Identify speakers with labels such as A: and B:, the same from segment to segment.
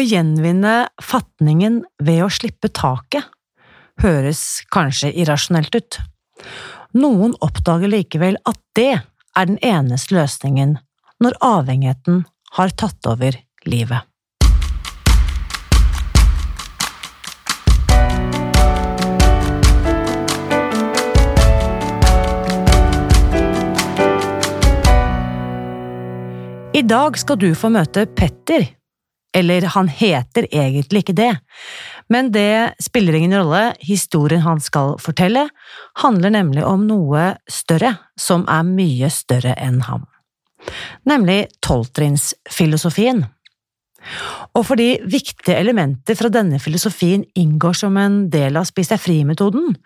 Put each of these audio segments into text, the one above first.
A: Å gjenvinne fatningen ved å slippe taket høres kanskje irrasjonelt ut. Noen oppdager likevel at det er den eneste løsningen når avhengigheten har tatt over livet. I dag skal du få møte Petter. Eller han heter egentlig ikke det, men det spiller ingen rolle, historien han skal fortelle, handler nemlig om noe større, som er mye større enn ham. Nemlig tolvtrinnsfilosofien. Og fordi viktige elementer fra denne filosofien inngår som en del av Spis deg fri-metoden,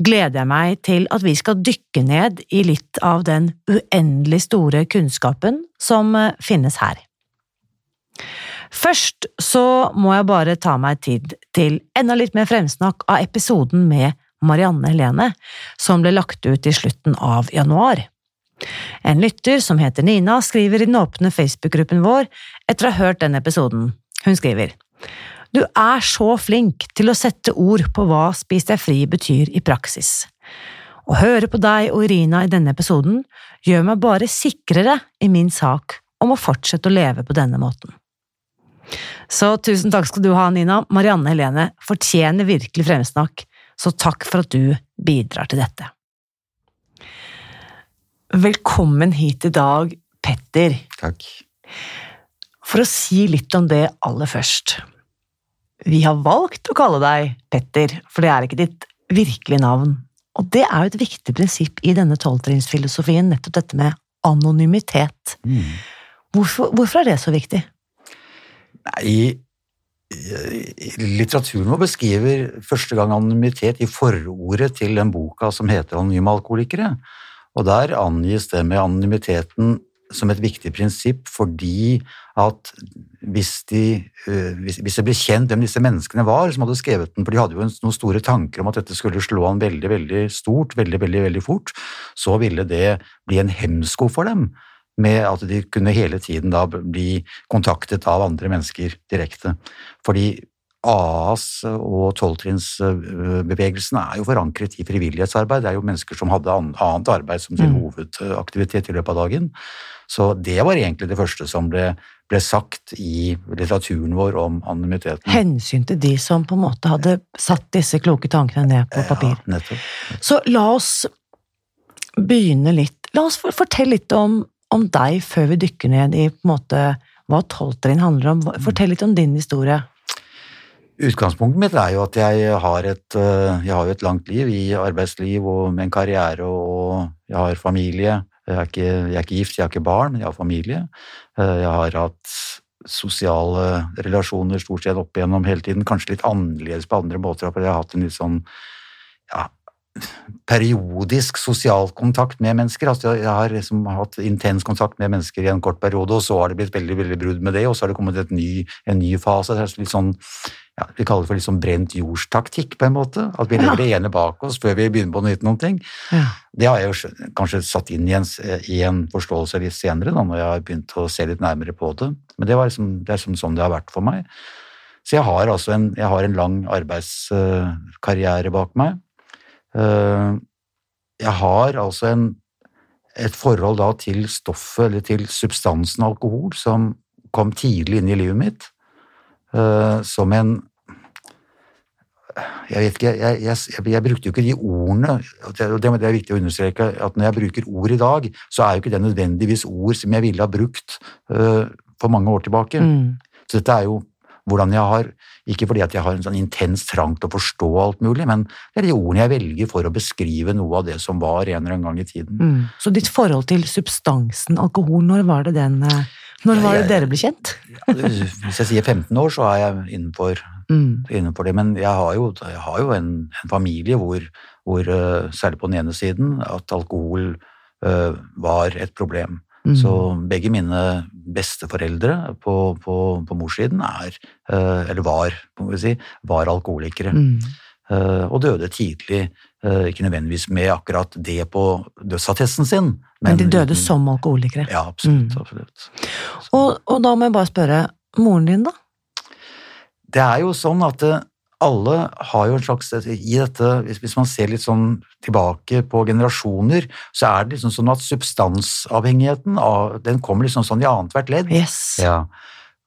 A: gleder jeg meg til at vi skal dykke ned i litt av den uendelig store kunnskapen som eh, finnes her. Først så må jeg bare ta meg tid til enda litt mer fremsnakk av episoden med Marianne Helene, som ble lagt ut i slutten av januar. En lytter som heter Nina, skriver i den åpne Facebook-gruppen vår etter å ha hørt den episoden. Hun skriver Du er så flink til å sette ord på hva Spis deg fri betyr i praksis. Å høre på deg og Irina i denne episoden gjør meg bare sikrere i min sak om å fortsette å leve på denne måten. Så tusen takk skal du ha, Nina. Marianne Helene fortjener virkelig fremsnakk, så takk for at du bidrar til dette. Velkommen hit i dag, Petter.
B: Takk.
A: For å si litt om det aller først. Vi har valgt å kalle deg Petter, for det er ikke ditt virkelige navn. Og det er jo et viktig prinsipp i denne tolvtrinnsfilosofien, nettopp dette med anonymitet.
B: Mm.
A: Hvorfor, hvorfor er det så viktig?
B: Nei, litteraturen vår beskriver første gang anonymitet i forordet til den boka som heter Anonyme alkoholikere. Og der angis det med anonymiteten som et viktig prinsipp fordi at hvis, de, hvis det ble kjent hvem disse menneskene var som hadde skrevet den, for de hadde jo noen store tanker om at dette skulle slå an veldig, veldig stort, veldig, veldig, veldig fort, så ville det bli en hemsko for dem med at de kunne hele tiden da bli kontaktet av andre mennesker direkte. Fordi AAs og tolvtrinnsbevegelsen er jo forankret i frivillighetsarbeid. Det er jo mennesker som hadde annet arbeid som sin mm. hovedaktivitet i løpet av dagen. Så det var egentlig det første som ble, ble sagt i litteraturen vår om anonymiteten.
A: Hensyn til de som på en måte hadde satt disse kloke tankene ned på papir.
B: Ja, nettopp.
A: Så la oss begynne litt La oss fortelle litt om, om deg før vi dykker ned i på en måte hva tolvtrinn handler om. Fortell litt om din historie.
B: Utgangspunktet mitt er jo at jeg har et, eh, jeg har et langt liv i arbeidsliv og med en karriere, og jeg har familie. Jeg er, ikke, jeg er ikke gift, jeg har ikke barn, jeg har familie. Eh, jeg har hatt sosiale relasjoner stort sett opp igjennom hele tiden, kanskje litt annerledes på andre måter, for jeg har hatt en litt sånn ja, periodisk sosial kontakt med mennesker. Altså jeg har liksom hatt intens kontakt med mennesker i en kort periode, og så har det blitt veldig veldig brudd med det, og så har det kommet ny, en ny fase. Det er litt sånn ja, Vi kaller det for litt sånn brent jordstaktikk, på en måte. At vi legger det ene bak oss før vi begynner på nytt noen ting. Ja. Det har jeg jo kanskje satt inn i en, i en, forståelse litt senere, da, når jeg har begynt å se litt nærmere på det. Men det, liksom, det er liksom sånn det har vært for meg. Så jeg har altså en, jeg har en lang arbeidskarriere bak meg. Eh, jeg har altså en, et forhold da til stoffet, eller til substansen alkohol, som kom tidlig inn i livet mitt. Uh, som en jeg vet ikke, jeg, jeg, jeg, brukte jo ikke de ordene og det, det, er viktig å understreke at når jeg bruker ord i dag, så er jo ikke det nødvendigvis ord som jeg ville ha brukt uh, for mange år tilbake. Mm. Så dette er jo hvordan jeg har Ikke fordi at jeg har en sånn intens trang til å forstå alt mulig, men det er de ordene jeg velger for å beskrive noe av det som var en eller annen gang i tiden. Mm.
A: Så ditt forhold til substansen alkohol, når var det den uh når var det dere ble kjent?
B: Hvis jeg sier 15 år, så er jeg innenfor, mm. innenfor det. Men jeg har jo, jeg har jo en, en, familie hvor, hvor, eh, særlig på den ene siden, at alkohol uh, var et problem. Mm. Så begge mine besteforeldre på, på, på morssiden er, uh, eller var, må vi si, var alkoholikere. Mm. Uh, og døde tidlig Eh, ikke nødvendigvis med akkurat det på dødsattesten sin. Men,
A: men de døde som alkoholikere?
B: Ja, absolutt. Mm. absolutt.
A: Og, og, da må jeg bare spørre, moren din, da?
B: det er jo sånn at alle har jo en slags I dette, hvis, man ser litt sånn tilbake på generasjoner, så er det liksom sånn at substansavhengigheten av, den kommer liksom sånn i annethvert ledd.
A: Yes.
B: Ja.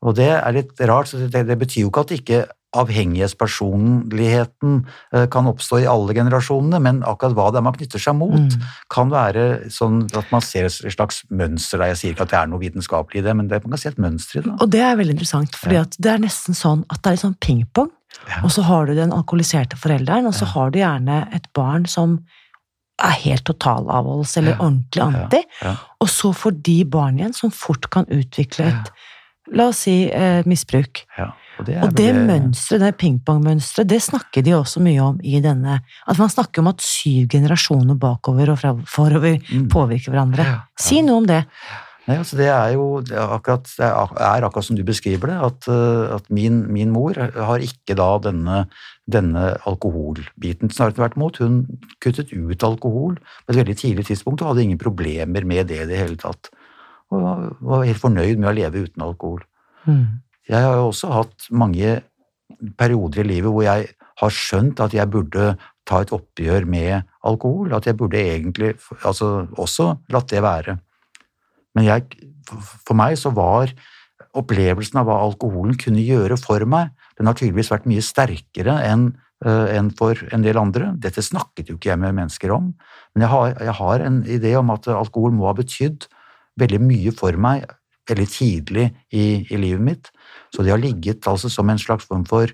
B: Og det er litt rart, så det, det betyr jo ikke at ikke avhengighetspersonligheten eh, kan oppstå i alle generasjonene, men akkurat hva det er man knytter seg mot, mm. kan være sånn at man ser et slags mønster der. Jeg sier ikke at det er noe vitenskapelig i det, men det, man kan se et mønster i det.
A: Og det er veldig interessant, for ja. det er nesten sånn at det er litt sånn pingpong. Ja. Og så har du den alkoholiserte forelderen, og så ja. har du gjerne et barn som er helt totalavholds eller ordentlig anti, og så får de barn igjen som fort kan utvikle et La oss si eh, misbruk.
B: Ja.
A: Og det, og det vel... mønsteret, det pingpongmønsteret, det snakker de også mye om i denne At man snakker om at syv generasjoner bakover og forover mm. påvirker hverandre. Ja, ja. Si noe om det.
B: Nei, altså det er jo det er akkurat, det er akkurat som du beskriver det, at, eh, at min, min, mor har ikke da denne, denne alkoholbiten. Snarere tvert imot, hun kuttet ut alkohol på et veldig tidlig tidspunkt og hadde ingen problemer med det i det hele tatt. Og var helt fornøyd med å leve uten alkohol. Mm. Jeg har jo også hatt mange perioder i livet hvor jeg har skjønt at jeg burde ta et oppgjør med alkohol, at jeg burde egentlig altså også latt det være. Men jeg, for meg så var opplevelsen av hva alkoholen kunne gjøre for meg, den har tydeligvis vært mye sterkere enn uh, enn for en del andre. Dette snakket jo ikke jeg med mennesker om, men jeg har, jeg har en idé om at alkohol må ha betydd veldig mye for meg veldig tidlig i, i livet mitt. Så det har ligget altså som en slags form for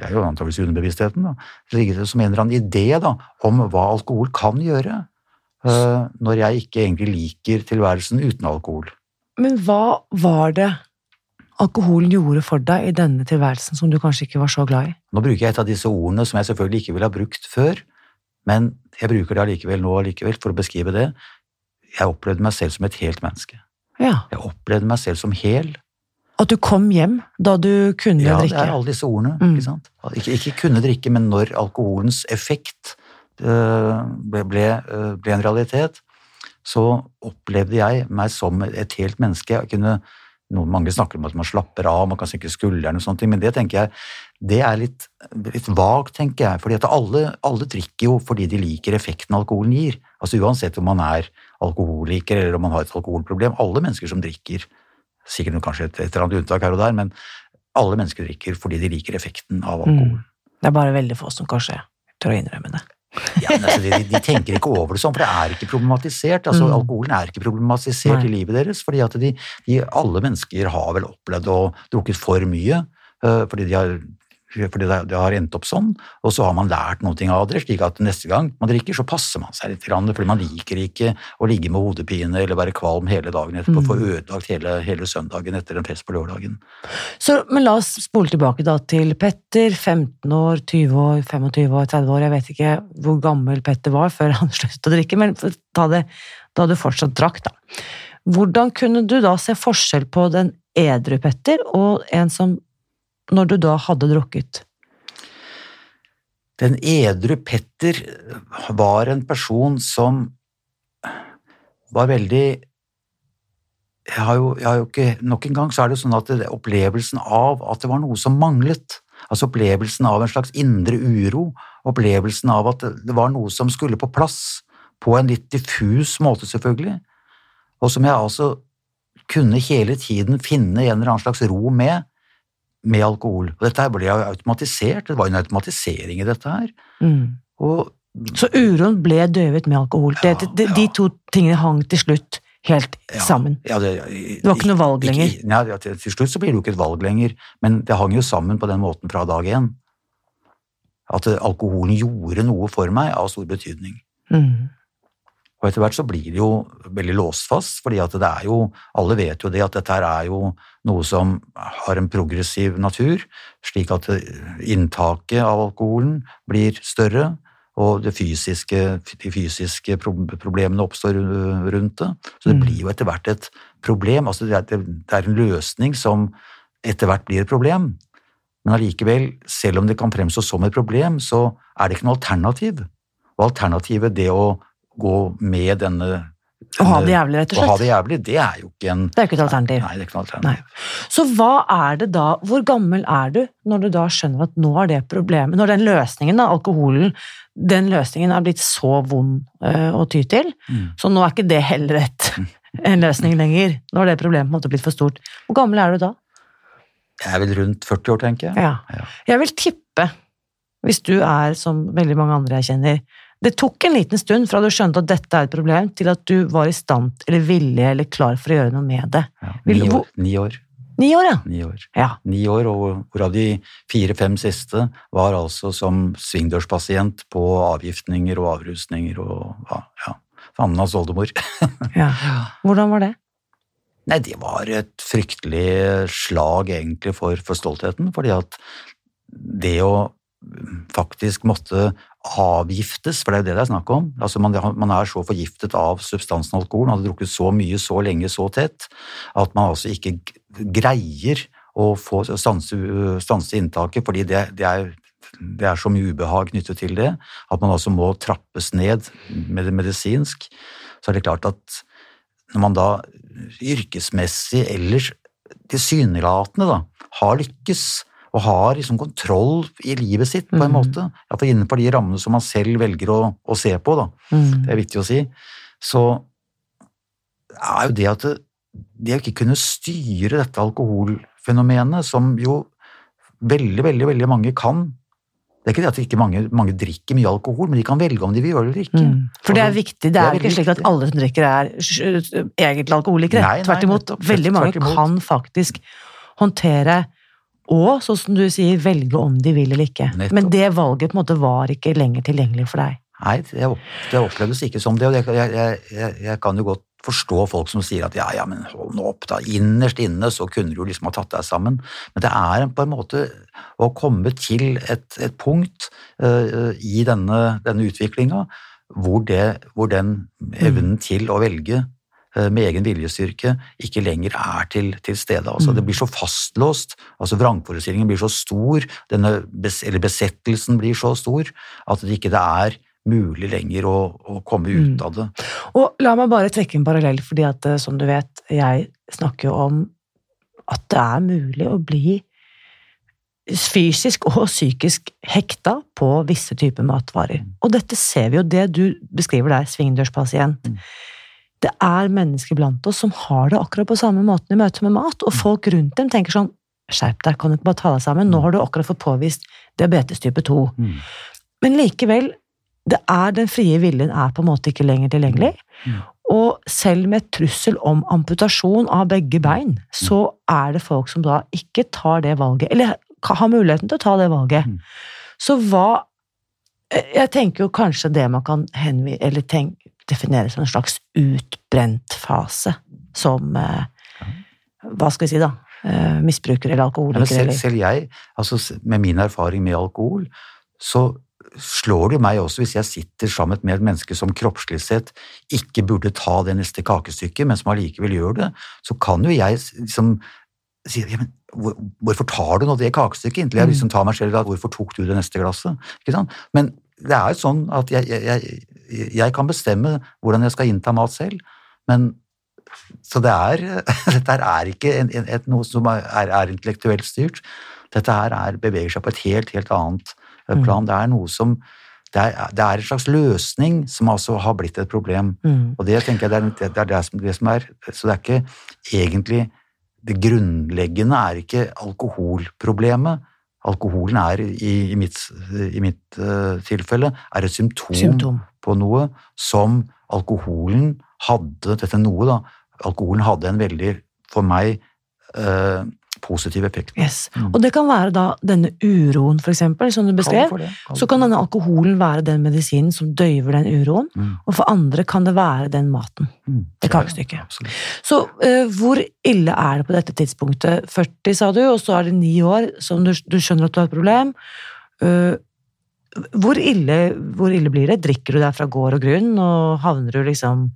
B: det er jo antakeligvis underbevisstheten, da, ligget som en eller annen idé da, om hva alkohol kan gjøre, når jeg ikke egentlig liker tilværelsen uten alkohol.
A: Men hva var det alkoholen gjorde for deg i denne tilværelsen som du kanskje ikke var så glad i?
B: Nå bruker jeg et av disse ordene som jeg selvfølgelig ikke ville ha brukt før, men jeg bruker det allikevel nå allikevel for å beskrive det. Jeg opplevde meg selv som et helt menneske.
A: Ja.
B: Jeg opplevde meg selv som hel.
A: At du kom hjem da du kunne
B: ja,
A: drikke?
B: Ja, det er alle disse ordene. Mm. Ikke? Ikke, ikke, kunne drikke, men når alkoholens effekt ble, ble, uh, ble, en realitet, så opplevde jeg meg som et helt menneske. Jeg kunne, noen, mange snakker om at man slapper av, man kan senke skuldrene og sånne ting, men det tenker jeg det er litt, litt vagt, tenker jeg. fordi at alle, alle, drikker jo fordi de liker effekten alkoholen gir. Altså Uansett om man er alkoholiker eller om man har et alkoholproblem. Alle mennesker som drikker, sikkert kanskje et, et eller annet unntak her og der, men alle mennesker drikker fordi de liker effekten av alkohol. Mm.
A: Det er bare veldig få som kanskje tør å innrømme det.
B: Ja, altså, de, de, tenker ikke over det sånn, for det er ikke problematisert. altså mm. Alkoholen er ikke problematisert Nei. i livet deres, fordi at de, de, alle mennesker har vel opplevd å drukket for mye. Uh, fordi de har fordi det, har endt opp sånn, og så har man lært noe av det, slik at neste gang man drikker, så passer man seg litt, fordi man liker ikke å ligge med hodepine eller være kvalm hele dagen etterpå, mm. få ødelagt hele, hele, søndagen etter en fest på lørdagen.
A: Så, men la oss spole tilbake da til Petter, 15 år, 20 år, 25 år, 30 år, jeg vet ikke hvor gammel Petter var før han sluttet å drikke, men ta det da du fortsatt drakk, da. Hvordan kunne du da se forskjell på den edru Petter og en som når du da hadde drukket?
B: Den edru Petter var en person som var veldig jeg har, jo, jeg har jo ikke, Nok en gang så er det sånn at det, opplevelsen av at det var noe som manglet, altså opplevelsen av en slags indre uro, opplevelsen av at det, det var noe som skulle på plass, på en litt diffus måte, selvfølgelig, og som jeg altså kunne hele tiden finne en eller annen slags ro med, med alkohol. Og dette her ble automatisert, det var en automatisering i dette her.
A: Mm. Og, så uroen ble døvet med alkohol. Ja, det, de, ja. de, to tingene hang til slutt helt ja, sammen. Det, det, var ikke noe valg lenger?
B: Ikke, nei, til, til, slutt så blir det jo ikke et valg lenger, men det hang jo sammen på den måten fra dag én. At alkoholen gjorde noe for meg av stor betydning.
A: Mm.
B: Og etter hvert så blir det jo veldig låst fast, fordi at det er jo Alle vet jo det at dette her er jo noe som har en progressiv natur, slik at inntaket av alkoholen blir større, og fysiske, de fysiske problemene oppstår rundt det. Så det mm. blir jo etter hvert et problem. Altså det det er en løsning som etter hvert blir et problem. Men allikevel, selv om det kan fremstå som et problem, så er det ikke noe alternativ. Og alternativet, det å gå med denne
A: Å ha det jævlig, rett og
B: Å ha
A: slett.
B: det jævlig, det er jo ikke en
A: Det er jo ikke et alternativ.
B: Nei, det er ikke noe alternativ.
A: Så hva er det da, hvor gammel er du når du da skjønner at nå er det problemet, når den løsningen, da, alkoholen, den løsningen er blitt så vond øh, å ty til,
B: Mm.
A: så nå er ikke det heller et, en løsning lenger. Nå er det problemet på en måte blitt for stort. Hvor gammel er du da?
B: Jeg er vel rundt 40 år, tenker jeg.
A: Ja.
B: Ja.
A: Jeg vil tippe, hvis du er som veldig mange andre jeg kjenner, det tok en liten stund fra du skjønte at dette er et problem, til at du var i stand, eller villig, eller klar for å gjøre noe med det.
B: Ja. Ni, år, ni år.
A: Ni år, ja.
B: Ni år.
A: Ja.
B: Ni år, og hvorav de fire-fem siste var altså som svingdørspasient på avgiftninger og avrusninger og ja. Annas oldemor.
A: ja. Hvordan var det?
B: Nei, det var et fryktelig slag egentlig for, for stoltheten, fordi at det å faktisk måtte avgiftes, for det er jo det det er snakk om. Altså man, man er så forgiftet av substansen alkohol, man hadde drukket så mye, så lenge, så tett, at man altså ikke greier å få stanse, stanse inntaket, fordi det, det, er, det er så mye ubehag knyttet til det, at man altså må trappes ned med det medisinsk. Så er det klart at når man da yrkesmessig eller tilsynelatende da, har lykkes og har liksom kontroll i livet sitt på en
A: mm.
B: måte, er innenfor de rammene som man selv velger å, å se på, da,
A: Mm.
B: det er viktig å si, så er jo det at det, det å ikke kunne styre dette alkoholfenomenet, som jo veldig, veldig, veldig mange kan Det er ikke det at ikke mange, mange drikker mye alkohol, men de kan velge om de vil gjøre det eller ikke.
A: Mm. For det er viktig. Det
B: det
A: er
B: er
A: ikke slik at alle som drikker, er egentlig alkoholikere.
B: Nei, nei,
A: Tvert imot. Veldig mange
B: Tvert imot.
A: kan faktisk håndtere og, sånn som du sier, velge om de vil eller ikke.
B: Nettopp.
A: Men det valget på en måte var ikke lenger tilgjengelig for deg.
B: Nei, det, opp, opplevdes ikke som det, og jeg, jeg, jeg, jeg kan jo godt forstå folk som sier at ja, ja, men hold nå opp, da. Innerst inne så kunne du liksom ha tatt deg sammen. Men det er på en måte å komme til et, et punkt uh, i denne, denne utviklinga hvor, hvor den evnen til å velge med egen viljestyrke ikke lenger er til, til stede. Altså,
A: Mm.
B: Det blir så fastlåst, altså vrangforestillingen blir så stor, denne eller besettelsen blir så stor, at det ikke det er mulig lenger å, å komme ut
A: Mm.
B: av det.
A: Og la meg bare trekke en parallell, fordi at eh, som du vet, jeg snakker jo om at det er mulig å bli fysisk og psykisk hekta på visse typer matvarer.
B: Mm.
A: Og dette ser vi jo, det du beskriver der, svingdørspasient.
B: Mm.
A: Det er mennesker blant oss som har det akkurat på samme måten i møte med mat,
B: Mm.
A: og folk rundt dem tenker sånn Skjerp deg, kan du ikke bare ta deg sammen? Nå har du akkurat fått påvist diabetes type 2. Men likevel, det er, den frie viljen er på en måte ikke lenger tilgjengelig.
B: Mm.
A: Og selv med trussel om amputasjon av begge bein, så er det folk som da ikke tar det valget, eller har muligheten til å ta det valget.
B: Mm.
A: Så hva Jeg tenker jo kanskje det man kan henvise, eller tenk, definere som en slags utbrent fase, som eh, Hva skal vi si, da? Eh, misbruker eller
B: Ja, selv, selv jeg, altså med min erfaring med alkohol, så slår det meg også hvis jeg sitter sammen med et menneske som kroppslig sett ikke burde ta det neste kakestykket, men som allikevel gjør det, så kan jo jeg liksom si ja, men hvorfor tar du nå det kakestykket? Inntil jeg
A: Mm.
B: liksom tar meg selv i at hvorfor tok du det neste glasset? Men det er jo sånn at jeg, jeg, jeg, jeg kan bestemme hvordan jeg skal innta mat selv, men så det er, dette er ikke en, en, et, noe som er, er intellektuelt styrt. Dette her er, beveger seg på et helt, helt annet plan.
A: Mm.
B: plan. Det er noe som det er, det er en slags løsning som altså har blitt et problem.
A: mm.
B: Og det tenker jeg det er det, er det, som, det som er Så det er ikke egentlig Det grunnleggende er ikke alkoholproblemet. Alkoholen er i, i mitt, i mitt uh, tilfelle er et symptom,
A: Symptom.
B: på noe som alkoholen hadde Dette noe, da. Alkoholen hadde en veldig, for meg, eh, positiv effekt.
A: Yes.
B: Mm.
A: Og det kan være da denne uroen, for eksempel, som du
B: Kall det
A: beskrev.
B: det,
A: Så kan denne alkoholen være den medisinen som døyver den uroen,
B: Mm.
A: og for andre kan det være den maten.
B: Mm.
A: det kakestykket.
B: ja.
A: Så uh, hvor ille er det på dette tidspunktet? 40, sa du, og så er det ni år som du, du skjønner at du har et problem. Uh, hvor, ille, hvor ille blir det? Drikker du deg fra gård og grunn, og havner du liksom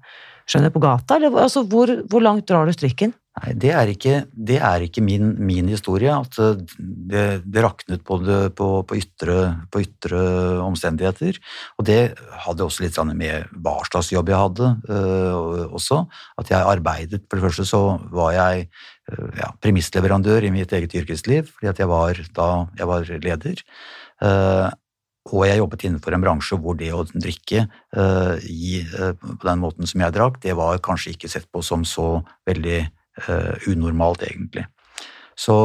A: skjønner på gata, eller altså, hvor, hvor langt drar du strikken?
B: Nei, det er ikke, det er ikke min, min, historie. At det, det raknet på, det, på, på, ytre, på, ytre, omstendigheter. Og det hadde også litt med hva slags jobb jeg hadde øh, også. At jeg arbeidet For det første så var jeg øh, ja, premissleverandør i mitt eget yrkesliv, fordi jeg var da jeg var leder. Uh, og jeg jobbet innenfor en bransje hvor det å drikke uh, i, uh, på den måten som jeg drakk, det var kanskje ikke sett på som så veldig uh, unormalt, egentlig. Så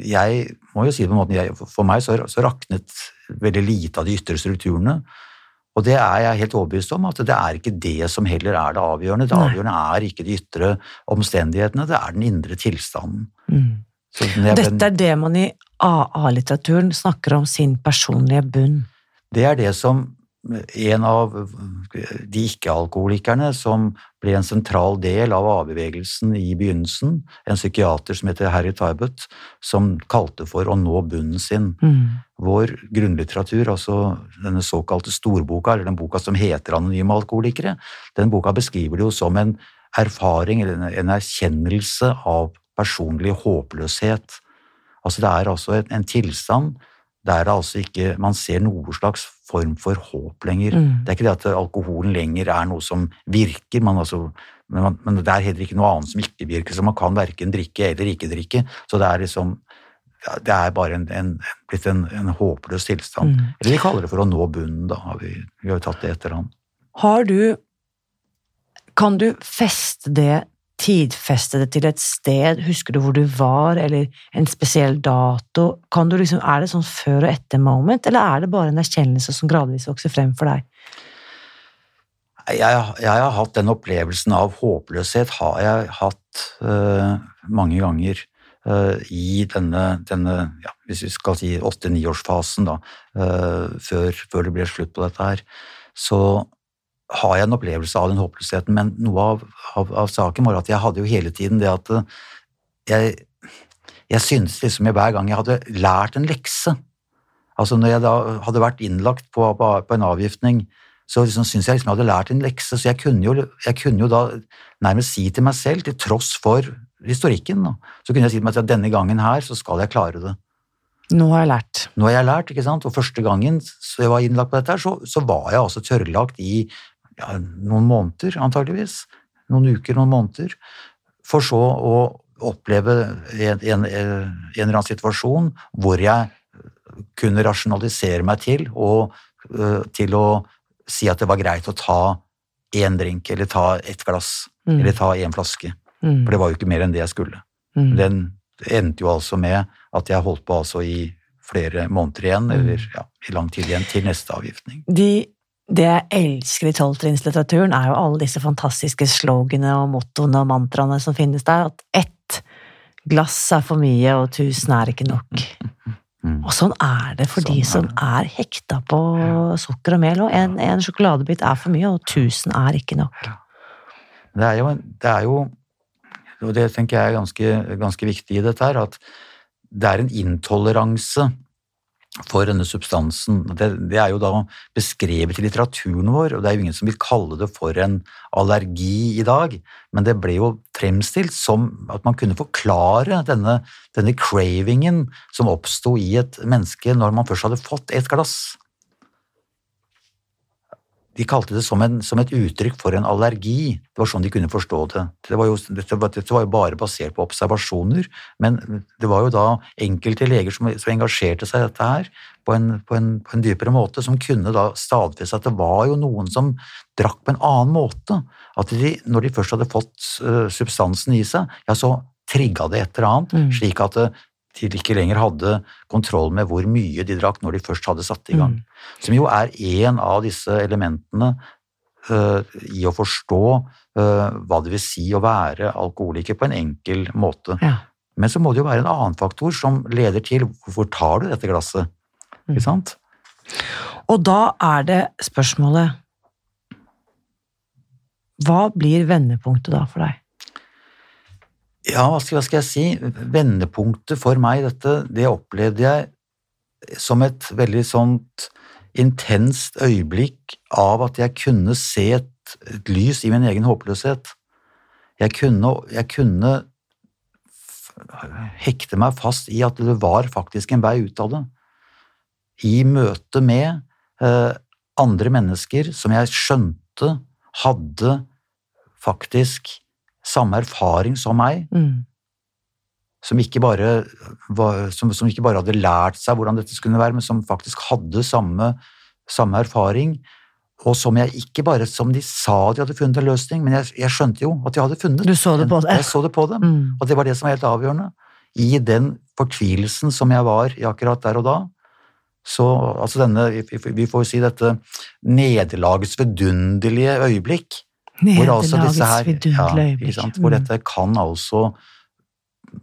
B: jeg må jo si på en måte, jeg, For meg så, så, raknet veldig lite av de ytre strukturene. Og det er jeg helt overbevist om, at det er ikke det som heller er det avgjørende. Det avgjørende er ikke de ytre omstendighetene, det er den indre tilstanden. Mm.
A: Dette er det man i AA-litteraturen snakker om sin personlige bunn.
B: Det er det som en av de ikke-alkoholikerne som ble en sentral del av A-bevegelsen i begynnelsen, en psykiater som heter Harry Tybut, som kalte for å nå bunnen sin. Mm. Vår grunnlitteratur, altså denne såkalte storboka, eller den boka som heter Anonyme alkoholikere, den boka beskriver det jo som en erfaring eller en erkjennelse av personlig håpløshet. Altså det er altså en, en tilstand der altså ikke man ser noe slags form for håp lenger. Mm. Det er ikke det at alkoholen lenger er noe som virker, man altså, men, man, men, det er heller ikke noe annet som ikke virker, så man kan verken drikke eller ikke drikke. Så det er liksom det er bare en, en, blitt en, en, håpløs tilstand. Mm. Eller vi kaller det for å nå bunnen, da. Har vi, vi har jo tatt det etter han.
A: Har du Kan du feste det tidfeste det til et sted? Husker du hvor du var, eller en spesiell dato? Liksom, er det sånn før og etter moment, eller er det bare en erkjennelse som gradvis vokser frem for deg?
B: Jeg, jeg har hatt den opplevelsen av håpløshet har jeg hatt uh, mange ganger uh, i denne, denne ja, hvis vi skal si åtte-niårsfasen, da, uh, før, før det ble slutt på dette her. Så har jeg en opplevelse av den håpløsheten, men noe av, av, av, saken var at jeg hadde jo hele tiden det at eh, jeg, jeg syntes liksom hver gang jeg hadde lært en lekse Altså når jeg da hadde vært innlagt på, på, på en avgiftning, så liksom syntes jeg liksom jeg hadde lært en lekse, så jeg kunne, jo, jeg kunne jo da nærmest si til meg selv, til tross for historikken, da, så kunne jeg si til meg selv at denne gangen her så skal jeg klare det.
A: Nå har jeg lært.
B: Nå har jeg lært, ikke sant. Og første gangen så jeg var innlagt på dette, så, så var jeg altså tørrlagt i ja, noen måneder, antageligvis. Noen uker, noen måneder. For så å oppleve en, en, en, eller annen situasjon hvor jeg kunne rasjonalisere meg til, og uh, til å si at det var greit å ta én drink, eller ta ett glass, mm. eller ta én flaske. Mm. For det var jo ikke mer enn det jeg skulle. Mm. Den endte jo altså med at jeg holdt på altså i flere måneder igjen, mm. eller ja, i lang tid igjen, til neste avgiftning.
A: De det jeg elsker i tolvtrinnslitteraturen, er jo alle disse fantastiske sloganene og mottoene og mantraene som finnes der. At ett glass er for mye, og tusen er ikke nok. Og sånn er det for sånn de som er, er hekta på sukker og mel. Og en, en, sjokoladebit er for mye, og tusen er ikke nok.
B: Det er jo, det er jo og det tenker jeg er ganske, ganske viktig i dette her, at det er en intoleranse for denne substansen. Det, det, er jo da beskrevet i litteraturen vår, og det er jo ingen som vil kalle det for en allergi i dag, men det ble jo fremstilt som at man kunne forklare denne, denne cravingen som oppsto i et menneske når man først hadde fått et glass. De kalte det som, en, som, et uttrykk for en allergi. Det var sånn de kunne forstå det. Det var jo, dette, dette, var jo bare basert på observasjoner, men det var jo da enkelte leger som, som engasjerte seg i dette her på en, på, en, på en, dypere måte, som kunne da stadfeste at det var jo noen som drakk på en annen måte. At de, når de først hadde fått uh, substansen i seg, ja, så trigga det et eller annet, mm. slik at de ikke lenger hadde kontroll med hvor mye de drakk når de først hadde satt i gang. Mm. Som jo er en av disse elementene uh, i å forstå uh, hva det vil si å være alkoholiker på en enkel måte. Ja. Men så må det jo være en annen faktor som leder til hvorfor tar du dette glasset? Mm. Ikke sant?
A: Og da er det spørsmålet Hva blir vendepunktet da for deg?
B: Ja, hva skal, hva skal, jeg si? Vendepunktet for meg, dette, det opplevde jeg som et veldig sånt intenst øyeblikk av at jeg kunne se et, et lys i min egen håpløshet. Jeg kunne, jeg kunne hekte meg fast i at det var faktisk en vei ut av det. I møte med eh, andre mennesker som jeg skjønte hadde faktisk samme erfaring som meg.
A: Mm.
B: Som ikke, bare var, som, som ikke bare hadde lært seg hvordan dette skulle være, men som faktisk hadde samme, samme erfaring. Og som jeg ikke bare som de sa de hadde funnet en løsning, men jeg, jeg skjønte jo at de hadde funnet
A: Du så det på det?
B: Jeg så det på dem.
A: Mm.
B: Og det var det som var helt avgjørende. I den fortvilelsen som jeg var i akkurat der og da. Så altså denne, vi- får jo si dette nederlagets vidunderlige øyeblikk. Altså
A: Nederlagets
B: ja,
A: vidunderlige øyeblikk.
B: Ja, Hvor
A: Mm.
B: dette kan altså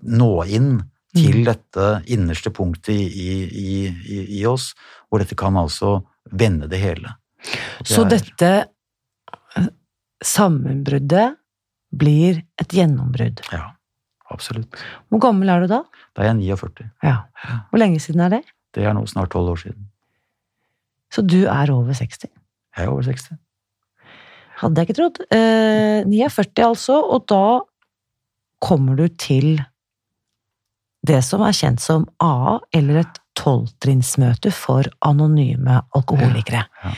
B: nå inn til
A: Mm.
B: dette innerste punktet i, i, i, i oss, hvor dette kan altså vende det hele. Det
A: Så dette eh, sammenbruddet blir et gjennombrudd.
B: Ja, absolutt.
A: Hvor gammel er du da?
B: Da er jeg 49.
A: Ja. Hvor lenge siden er det?
B: Det er nå snart tolv år siden.
A: Så du er over 60?
B: Jeg er over 60.
A: Hadde jeg ikke trodd. Eh, 49 altså, og da kommer du til det som er kjent som AA, eller et tolvtrinnsmøte for anonyme alkoholikere.
B: Ja, ja.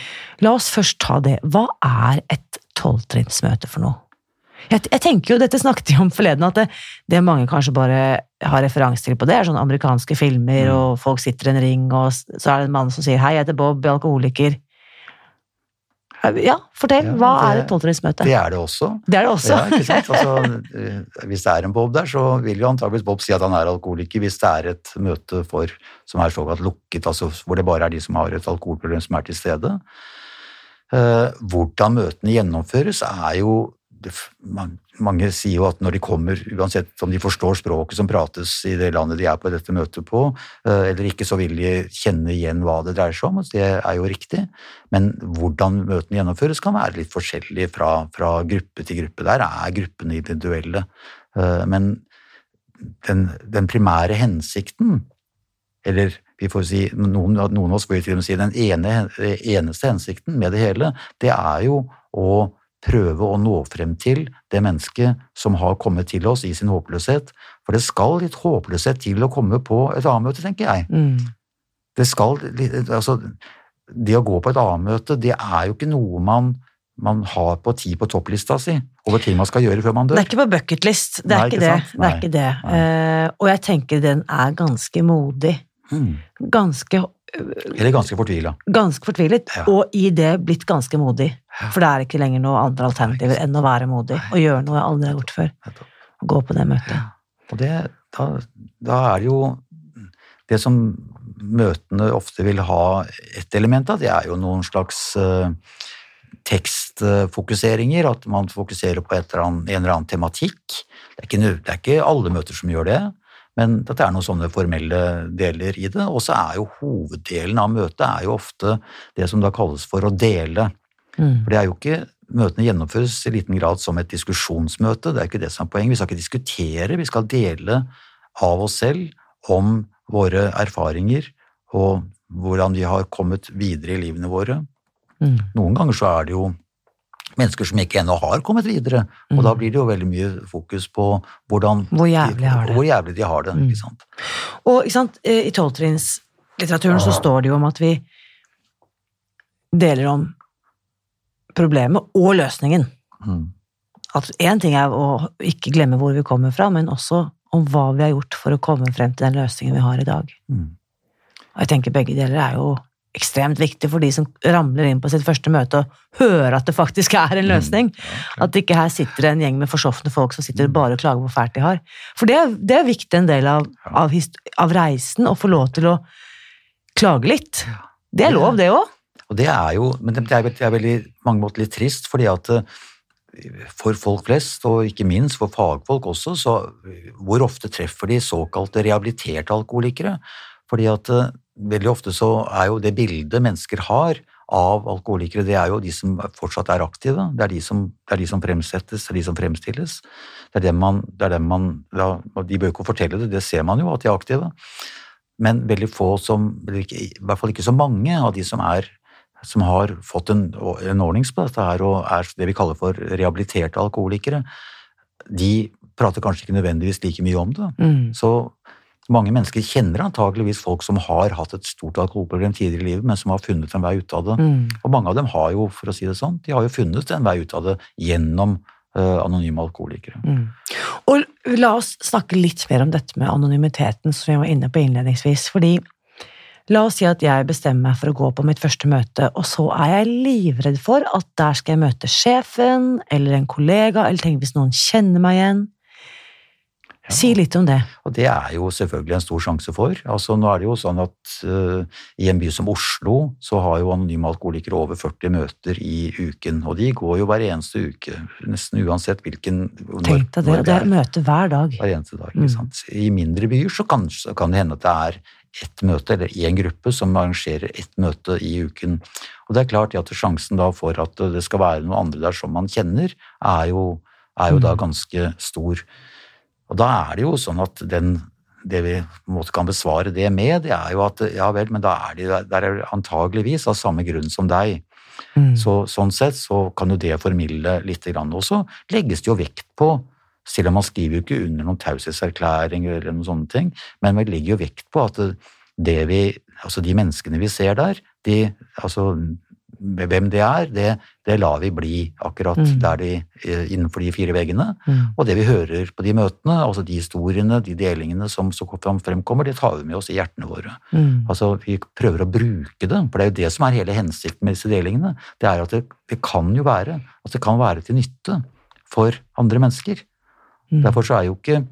A: La oss først ta det. Hva er et tolvtrinnsmøte for noe? Jeg, jeg tenker jo, Dette snakket jeg om forleden, at det, det mange kanskje bare har referanse til på det, er sånne amerikanske filmer,
B: Mm.
A: og folk sitter i en ring, og så er det en mann som sier 'hei, jeg heter Bob, jeg er alkoholiker'. Ja, fortell.
B: Ja,
A: Hva er et tolvtrinnsmøte?
B: Det er det også.
A: Det er det også.
B: Ja, ikke sant? Altså, eh, hvis det er en Bob der, så vil jo antakeligvis Bob si at han er alkoholiker. Hvis det er et møte for, som er såkalt lukket, altså hvor det bare er de som har et alkoholproblem som er til stede. Eh, hvordan møtene gjennomføres, er jo det, man, Mange sier jo at når de kommer, uansett om de forstår språket som prates i det landet de er på dette møtet på, eh, eller ikke, så vil de kjenne igjen hva det dreier seg om. og Det er jo riktig. Men hvordan møtene gjennomføres kan være litt forskjellig fra, fra gruppe til gruppe. Der er gruppene individuelle. Eh, Men den, den primære hensikten, eller vi får si, noen, noen av oss jo til og med si den ene, eneste hensikten med det hele, det er jo å prøve å nå frem til det mennesket som har kommet til oss i sin håpløshet. For det skal litt håpløshet til å komme på et A-møte, tenker jeg.
A: Mm.
B: Det skal, altså, det å gå på et A-møte, det er jo ikke noe man, man har på ti på topplista si, over ting man skal gjøre før man dør.
A: Det er ikke på bucketlist. Det er
B: Nei,
A: ikke,
B: ikke
A: det. det, er ikke det.
B: Nei.
A: Eh, og jeg tenker den er ganske modig.
B: Mm.
A: Ganske,
B: Eller ganske fortvila.
A: ganske fortvilet,
B: Ja.
A: og i det blitt ganske modig. For det er ikke lenger noe andre alternativer enn å være modig og gjøre noe jeg aldri har gjort før. Og gå på det møtet.
B: Og det, da, da er det jo Det som møtene ofte vil ha et element av, det er jo noen slags uh, tekstfokuseringer. At man fokuserer på et eller annet, en eller annen tematikk. Det er, ikke, det er ikke alle møter som gjør det, men dette er noen sånne formelle deler i det. Og så er jo hoveddelen av møtet er jo ofte det som da kalles for å dele.
A: Mm.
B: For det er jo ikke Møtene gjennomføres i liten grad som et diskusjonsmøte. Det er ikke det som er poenget. Vi skal ikke diskutere, vi skal dele av oss selv om våre erfaringer og hvordan vi har kommet videre i livene våre.
A: Mm.
B: Noen ganger så er det jo mennesker som ikke ennå har kommet videre, og da blir det jo veldig mye fokus på hvordan
A: Mm. Hvor jævlig
B: de, hvor jævlig de har det.
A: Mm.
B: ikke sant?
A: Og ikke sant, eh, i tolvtrinnslitteraturen så står det jo om at vi deler om problemet og løsningen.
B: Mm.
A: At én ting er å ikke glemme hvor vi kommer fra, men også om hva vi har gjort for å komme frem til den løsningen vi har i dag.
B: Mm.
A: Og jeg tenker begge deler er jo ekstremt viktig for de som ramler inn på sitt første møte og hører at det faktisk er en løsning. At det ikke her sitter en gjeng med forsofne folk som sitter og bare klager hvor fælt de har. For det er, det er viktig en del av, av, av reisen å få lov til å klage litt. Det er lov, det òg.
B: Og det er jo, men det er, det er veldig på mange måter litt trist, fordi at eh, for folk flest, og ikke minst for fagfolk også, så eh, hvor ofte treffer de såkalte rehabiliterte alkoholikere? Fordi at eh, veldig ofte så er jo det bildet mennesker har av alkoholikere, det er jo de som fortsatt er aktive. Det er de som, er de som fremsettes, det er de som fremstilles. Det er dem man, det er dem man ja, De bør ikke fortelle det, det ser man jo at de er aktive. Men veldig få som, i hvert fall ikke så mange av de som er som har fått en, en ordnings på dette her, og er det vi kaller for rehabiliterte alkoholikere, de prater kanskje ikke nødvendigvis like mye om det.
A: Mm.
B: Så mange mennesker kjenner antageligvis folk som har hatt et stort alkoholproblem tidligere i livet, men som har funnet en vei ut av det.
A: Mm.
B: Og mange av dem har jo, for å si det sånn, de har jo funnet en vei ut av det gjennom uh, anonyme alkoholikere.
A: Mm. Og la oss snakke litt mer om dette med anonymiteten som vi var inne på innledningsvis. fordi La oss si at jeg bestemmer meg for å gå på mitt første møte, og så er jeg livredd for at der skal jeg møte sjefen eller en kollega, eller tenk hvis noen kjenner meg igjen. Si litt om det.
B: Og det er jo selvfølgelig en stor sjanse for. Altså, nå er det jo sånn at uh, i en by som Oslo så har jo anonyme alkoholikere over 40 møter i uken, og de går jo hver eneste uke, nesten uansett hvilken når-
A: Tenk deg det, det er møte hver dag.
B: hver eneste dag.
A: Mm.
B: Ikke sant? I mindre byer så kan, så kan det hende at det er ett møte, eller én gruppe, som arrangerer ett møte i uken. Og det er klart at sjansen da for at det skal være noen andre der som man kjenner, er jo, er jo da
A: Mm.
B: ganske stor. Og da er det jo sånn at den det vi på en måte kan besvare det med, det er jo at ja vel, men da er de der er antageligvis av samme grunn som deg.
A: Mm.
B: Så, sånn sett så kan jo det formidle litt. Grann. Og så legges det jo vekt på, selv om man skriver jo ikke under noen taushetserklæringer eller noen sånne ting, men man legger jo vekt på at det, det vi, altså de menneskene vi ser der, de, altså hvem det er, det, det lar vi bli akkurat
A: Mm.
B: der de, eh, innenfor de fire veggene.
A: Mm.
B: Og det vi hører på de møtene, altså de historiene, de delingene som så fremkommer, det tar vi med oss i hjertene våre.
A: Mm.
B: Altså, Vi prøver å bruke det, for det er jo det som er hele hensikten med disse delingene. Det er at det, det kan jo være at det kan være til nytte for andre mennesker.
A: Mm.
B: Derfor så er jo ikke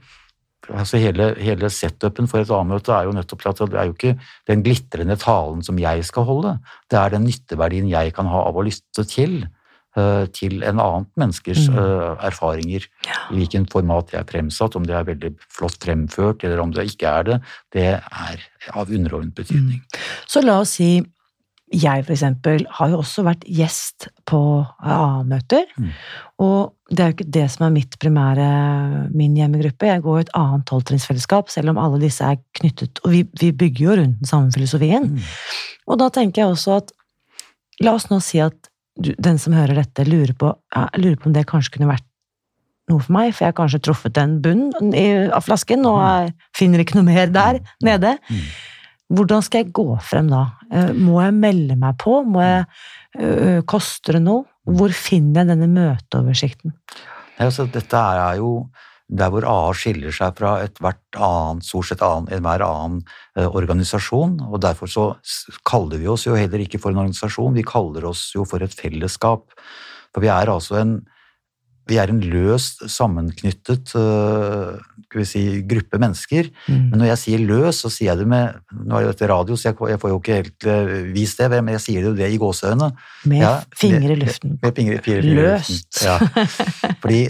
B: altså hele, hele setupen for et A-møte er jo nettopp at det er jo ikke den glitrende talen som jeg skal holde, det er den nytteverdien jeg kan ha av å lytte til. eh, Til en annet menneskers
A: Mm.
B: erfaringer. erfaringer. I hvilken format det er fremsatt, om det er veldig flott fremført eller om det ikke er det, det er av underordnet betydning.
A: Så la oss si jeg for eksempel har jo også vært gjest på A-møter,
B: Mm.
A: og det er jo ikke det som er mitt primære, min hjemmegruppe. Jeg går jo et annet tolvtrinnsfellesskap, selv om alle disse er knyttet, og vi, vi bygger jo rundt den samme filosofien.
B: Mm.
A: Og da tenker jeg også at, la oss nå si at du, den som hører dette lurer på, ja, lurer på om det kanskje kunne vært noe for meg, for jeg har kanskje truffet en bunn av flasken, og jeg finner ikke noe mer der nede.
B: Mm.
A: Hvordan skal jeg gå frem da? Eh, Må jeg melde meg på? Må jeg øh, Koster det noe? Hvor finner jeg denne møteoversikten?
B: Nei, altså, dette er jo der hvor AA skiller seg fra ethvert annet, stort annen eh, organisasjon. og Derfor så kaller vi oss jo heller ikke for en organisasjon, vi kaller oss jo for et fellesskap. For vi er altså en vi er en løst sammenknyttet vi si, gruppe mennesker.
A: Mm.
B: Men når jeg sier løs, så sier jeg det med Nå er jo dette radio, så jeg, jeg får jo ikke helt øh, vist det, men jeg sier det jo det i gåseøynene.
A: Med
B: Ja,
A: fingre i luften.
B: Med fingre, fire fingre luften.
A: Løst.
B: Ja. Fordi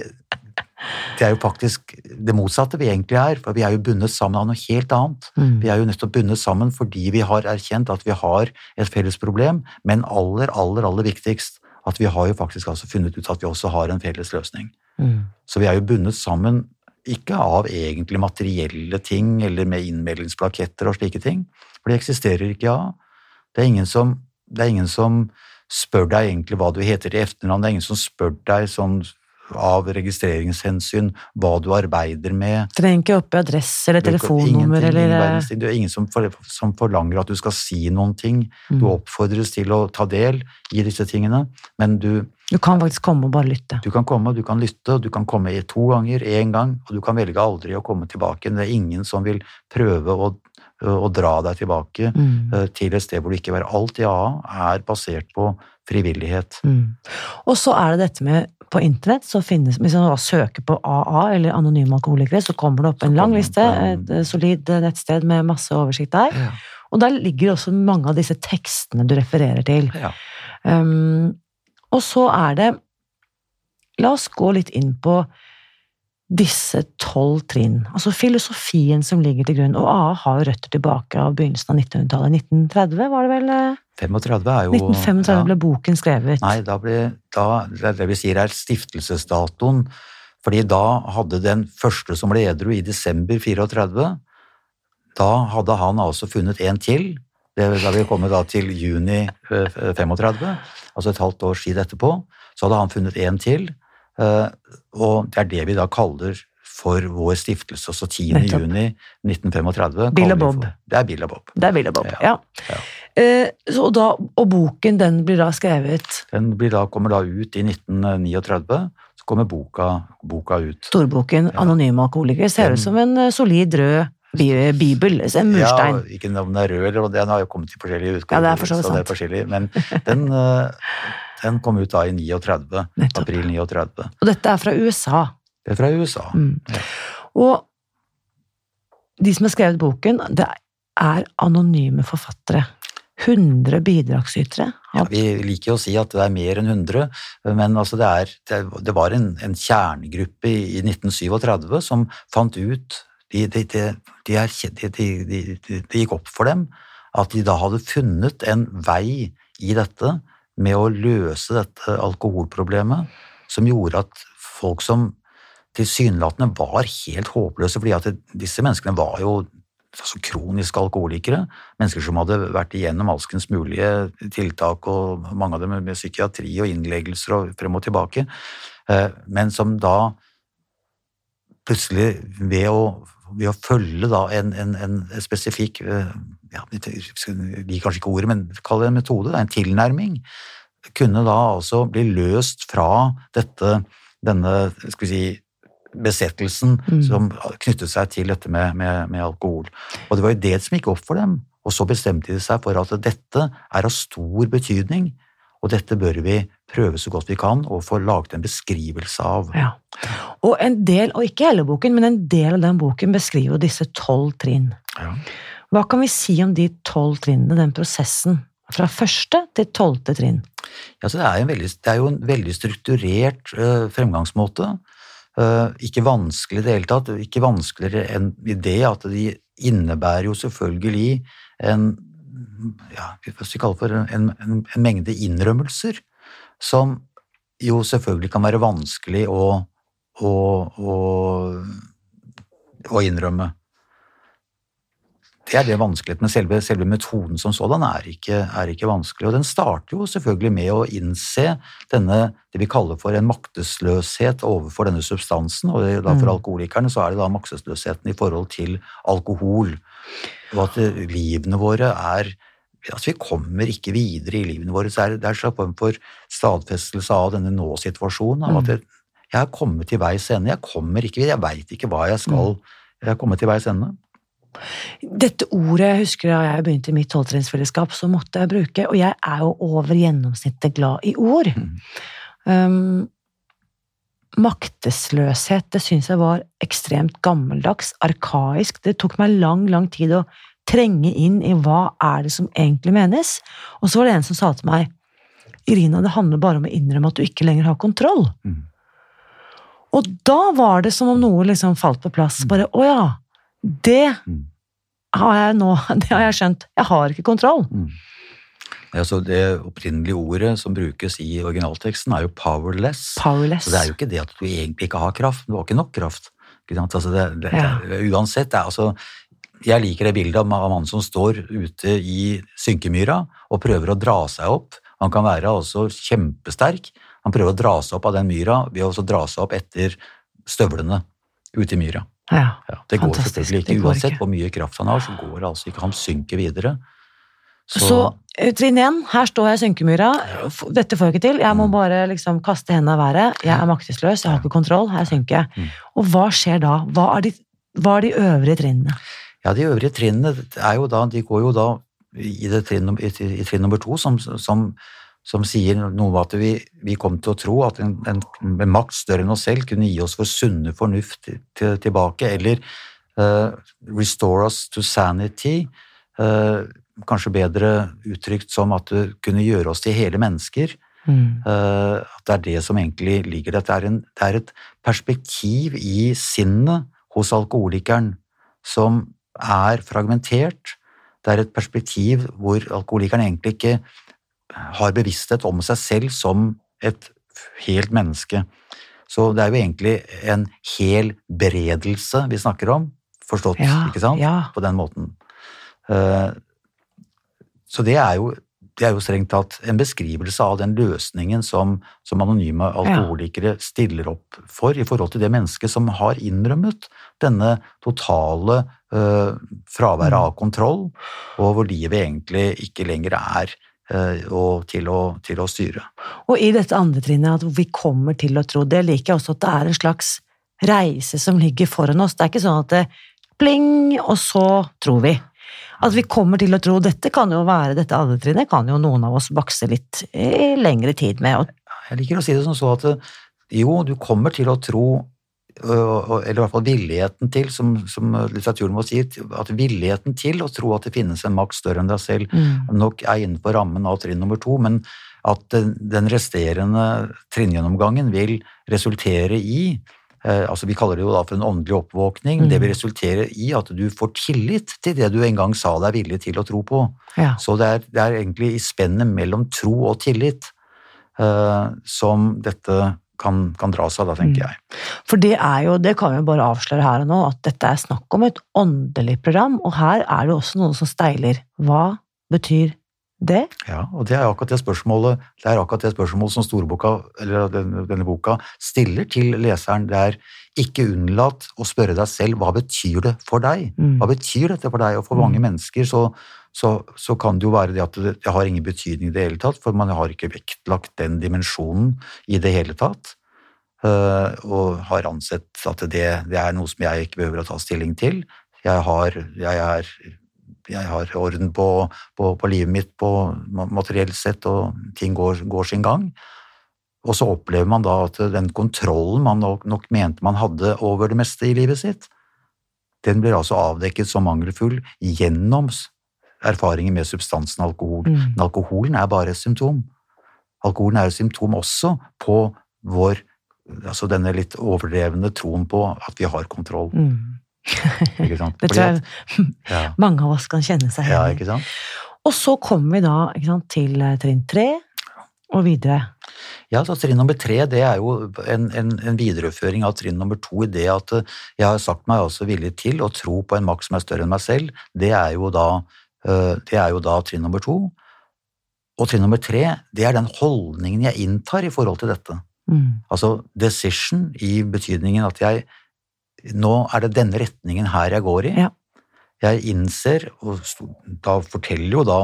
B: det er jo faktisk det motsatte vi egentlig er, for vi er jo bundet sammen av noe helt annet.
A: Mm.
B: Vi er jo nettopp bundet sammen fordi vi har erkjent at vi har et felles problem, men aller, aller, aller viktigst at vi har jo faktisk altså funnet ut at vi også har en felles løsning.
A: Mm.
B: Så vi er jo bundet sammen ikke av egentlig materielle ting eller med innmeldingsplaketter og slike ting, for det eksisterer ikke, ja. Det er ingen som, det er ingen som spør deg egentlig hva du heter til etternavn, det er ingen som spør deg sånn av registreringshensyn hva du arbeider med.
A: Trenger ikke oppe adresse eller telefonnummer eller.
B: Det er ingen som, for, som forlanger at du skal si noen ting.
A: Mm.
B: Du oppfordres til å ta del i disse tingene, men du,
A: Du kan faktisk komme og bare lytte.
B: du kan komme, du kan lytte, du kan komme to ganger, én gang, og du kan velge aldri å komme tilbake. Det er ingen som vil prøve å, å dra deg tilbake
A: Mm.
B: eh, til et sted hvor du ikke være. Alt i AA er basert på frivillighet.
A: Mm. Og så er det dette med på internett, så finnes, hvis man søker på AA eller anonyme alkoholikere, så kommer det opp en lang liste, et solid eh, nettsted med masse oversikt der. Og der ligger også mange av disse tekstene du refererer til.
B: Ja.
A: Um, og så er det La oss gå litt inn på disse tolv trinn. Altså filosofien som ligger til grunn. Og AA har røtter tilbake av begynnelsen av 1900-tallet. 1930 var det vel? eh?
B: 35 er jo
A: 1935
B: ja.
A: ble boken skrevet.
B: Nei, da ble, da, det det vi sier er stiftelsesdatoen. Fordi da hadde den første som ble edru i desember 34, da hadde han altså funnet en til. Det, da vi kommet da til juni eh, 35, altså et halvt års tid etterpå, så hadde han funnet en til Eh, og det er det vi da kaller for vår stiftelse. Så 10.
A: Nettopp.
B: juni 1935
A: Bill og Bob.
B: Det er Bill og Bob.
A: Det er Bill og Bob.
B: Ja,
A: Ja.
B: ja.
A: Eh, så, og, da, og boken den blir da skrevet
B: Den blir da, kommer da ut i 1939. Så kommer boka, boka ut.
A: Storboken
B: Ja.
A: 'Anonyme alkoholikere' ser ut som en eh, solid rød bibel. En murstein.
B: Ja, ikke om den er rød, eller den har jo kommet i forskjellige utgaver.
A: Ja, det er for så vidt
B: det er forskjellig, Men den, eh, den kom ut da i 39.
A: Nettopp.
B: April 39.
A: Og dette er fra USA.
B: Det er fra USA.
A: Mm.
B: Ja.
A: Og de som har skrevet boken, det er anonyme forfattere. 100 bidragsytere.
B: Ja, vi liker jo å si at det er mer enn 100, men altså det, er, det, var en, en kjernegruppe i, i 1937 som fant ut de, de, de, de, er, de, de, de, de, Det gikk opp for dem at de da hadde funnet en vei i dette med å løse dette alkoholproblemet, som gjorde at folk som tilsynelatende var helt håpløse, fordi at disse menneskene var jo altså kroniske alkoholikere, mennesker som hadde vært igjennom alskens mulige tiltak, og mange av dem med psykiatri og innleggelser og frem og tilbake, eh, men som da plutselig ved å, ved å følge en, en, en spesifikk eh, ja, liker kanskje ikke ordet, men kall det en metode, en tilnærming, kunne da altså bli løst fra dette, denne skal vi si, besettelsen
A: Mm.
B: som knyttet seg til dette med, med, med alkohol. Og det var jo det som gikk opp for dem. Og så bestemte de seg for at dette er av stor betydning, og dette bør vi prøve så godt vi kan og få laget en beskrivelse av.
A: Ja. Og en del, og ikke hele boken, men en del av den boken beskriver disse tolv trinn.
B: Ja.
A: Hva kan vi si om de tolv trinnene, den prosessen? Fra første til tolvte trinn.
B: Ja, det, er veldig, det er jo en veldig strukturert uh, fremgangsmåte. Uh, ikke vanskelig i det hele tatt, ikke vanskeligere enn i det at de innebærer jo selvfølgelig en ja, hva skal vi kalle for en, en, en mengde innrømmelser som jo selvfølgelig kan være vanskelig å, å, å, å innrømme. Det er det vanskeligheten, men selve, selve metoden som sådan er ikke, er ikke vanskelig. Og den starter jo selvfølgelig med å innse denne, det vi kaller for en maktesløshet overfor denne substansen, og da for
A: Mm.
B: alkoholikerne så er det da maktesløsheten i forhold til alkohol. Og at eh, livene våre er Altså, vi kommer ikke videre i livene våre. Så er det, er en slags form for stadfestelse av denne nå-situasjonen. Av at
A: Mm.
B: jeg, jeg har kommet til veis ende. Jeg kommer ikke videre. Jeg veit ikke hva jeg skal
A: Mm.
B: Jeg har kommet til veis ende.
A: Dette ordet jeg husker da jeg begynte i mitt tolvtrinnsfellesskap, så måtte jeg bruke, og jeg er jo over gjennomsnittet glad i ord.
B: Mm.
A: Um, maktesløshet, det syns jeg var ekstremt gammeldags, arkaisk. Det tok meg lang, lang tid å trenge inn i hva er det som egentlig menes. Og så var det en som sa til meg Irina, det handler bare om å innrømme at du ikke lenger har kontroll.
B: Mm.
A: Og da var det som om noe liksom falt på plass. Bare å ja, det
B: Mm.
A: har jeg nå, det har jeg skjønt. Jeg har ikke kontroll.
B: Mm. Altså det opprinnelige ordet som brukes i originalteksten, er jo 'powerless'.
A: Powerless.
B: Så det er jo ikke det at du egentlig ikke har kraft. Du har ikke nok kraft. Ikke? Altså det, det,
A: Ja.
B: uansett, er altså Jeg liker det bildet av mannen som står ute i synkemyra og prøver å dra seg opp. Han kan være også kjempesterk. Han prøver å dra seg opp av den myra ved å dra seg opp etter støvlene ute i myra.
A: Ja.
B: Det går
A: Fantastisk.
B: selvfølgelig ikke. Uansett
A: ikke.
B: hvor mye kraft han har, så går det altså ikke. Han synker videre.
A: Så, så trinn én, her står jeg i synkemyra. Dette får jeg ikke til. Jeg må
B: Mm.
A: bare liksom kaste hendene i været. Jeg er maktesløs, jeg har ikke kontroll. Her synker jeg.
B: Mm.
A: Og hva skjer da? Hva er de, hva er de øvrige trinnene?
B: Ja, de øvrige trinnene er jo da, de går jo da i, det trinn, i, i trinn nummer to, som, som, som sier noe om at vi, vi kom til å tro at en, en, en makt større enn oss selv kunne gi oss vår sunne fornuft til, til, tilbake, eller uh, restore us to sanity. Uh, kanskje bedre uttrykt som at det kunne gjøre oss til hele mennesker.
A: Mm.
B: Uh, at det er det som egentlig ligger der. Det det er et perspektiv i sinnet hos alkoholikeren som er fragmentert. Det er et perspektiv hvor alkoholikeren egentlig ikke har bevissthet om seg selv som et helt menneske. Så det er jo egentlig en hel beredelse vi snakker om, forstått,
A: Ja,
B: ikke sant?
A: ja.
B: På den måten. Eh, Så det er jo det er jo strengt tatt en beskrivelse av den løsningen som, som anonyme alkoholikere stiller opp for i forhold til det mennesket som har innrømmet denne totale uh, fraværet av kontroll, og hvor livet egentlig ikke lenger er uh, til, å, til, å, styre.
A: Og i dette andre trinnet, at vi kommer til å tro, det liker jeg også at det er en slags reise som ligger foran oss. Det er ikke sånn at det pling, og så tror vi. At vi kommer til å tro dette kan jo være dette aldertrinnet, kan jo noen av oss bakse litt i lengre tid med.
B: Jeg liker å si det som så at jo, du kommer til å tro eller i hvert fall villigheten til, som, som litteraturen må si, at villigheten til å tro at det finnes en makt større enn deg selv, mm. nok er innenfor rammen av trinn nummer to, men at den resterende trinngjennomgangen vil resultere i Eh, altså Vi kaller det jo da for en åndelig oppvåkning. Mm. Det vil resultere i at du får tillit til det du en gang sa deg villig til å tro på. Ja. Så det er, det er, egentlig i spennet mellom tro og tillit eh, som dette kan, kan dra seg, da, tenker mm. jeg.
A: For det er jo, det kan vi jo bare avsløre her og nå, at dette er snakk om et åndelig program, og her er det også noen som steiler. Hva betyr det?
B: Ja, og det er akkurat det spørsmålet, det er akkurat det spørsmålet som storboka, eller denne, denne boka stiller til leseren. Det er ikke unnlat å spørre deg selv hva betyr det for deg? Mm. Hva betyr dette for deg? Og for mange mm. mennesker så, så, så, kan det jo være det at det, det, har ingen betydning i det hele tatt, for man har ikke vektlagt den dimensjonen i det hele tatt. Uh, og har ansett at det, det, er noe som jeg ikke behøver å ta stilling til. Jeg, har, jeg er jeg har orden på, på, på, livet mitt på materielt sett, og ting går, går, sin gang. Og så opplever man da at den kontrollen man nok, nok, mente man hadde over det meste i livet sitt, den blir altså avdekket som mangelfull gjennom erfaringer med substansen alkohol. Mm. Men alkoholen er bare et symptom. Alkoholen er et symptom også på vår altså denne litt overdrevne troen på at vi har kontroll. Mm.
A: det tror jeg ja. mange av oss kan kjenne seg
B: igjen. Ja, ikke sant?
A: og så kommer vi da sant, til eh, trinn tre og videre.
B: Ja, så Trinn nummer tre det er jo en, en, en, videreføring av trinn nummer to i det at eh, jeg har sagt meg også villig til å tro på en makt som er større enn meg selv. Det er jo da, det er jo da trinn nummer to. Og trinn nummer tre det er den holdningen jeg inntar i forhold til dette. Mm. Altså decision i betydningen at jeg nå er det denne retningen her jeg går i. Ja. Jeg innser, og da forteller jo da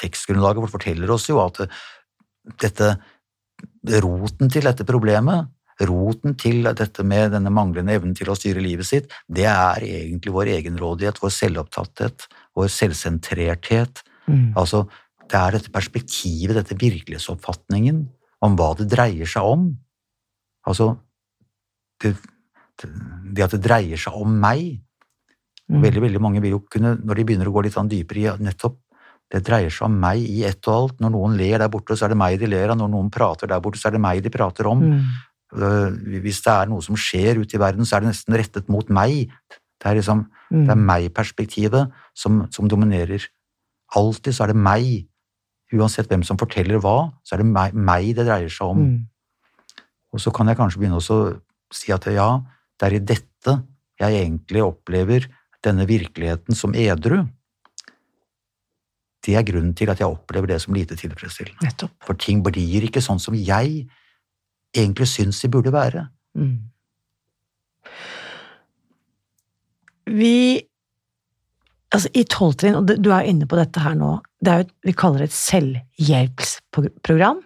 B: tekstgrunnlaget forteller oss jo at dette roten til dette problemet, roten til dette med denne manglende evnen til å styre livet sitt, det er egentlig vår egenrådighet, vår selvopptatthet, vår selvsentrerthet. Mm. Altså, det er dette perspektivet, dette virkelighetsoppfatningen om hva det dreier seg om. Altså, det det at det dreier seg om meg. Mm. Veldig veldig mange vil jo kunne, når de begynner å gå litt sånn dypere i nettopp det dreier seg om meg i ett og alt. Når noen ler der borte, så er det meg de ler av. Når noen prater der borte, så er det meg de prater om. Mm. Hvis det er noe som skjer ute i verden, så er det nesten rettet mot meg. Det er liksom, mm. det er meg-perspektivet som, som, dominerer. Alltid så er det meg. Uansett hvem som forteller hva, så er det meg, meg det dreier seg om. Mm. Og så kan jeg kanskje begynne å si at ja, det er i dette jeg egentlig opplever denne virkeligheten som edru. Det er grunnen til at jeg opplever det som lite tilfredsstillende. For ting blir ikke sånn som jeg egentlig syns de burde være. Mm.
A: Vi Altså, i tolvtrinn, og du er inne på dette her nå, det er jo, vi kaller det et selvhjelpsprogram.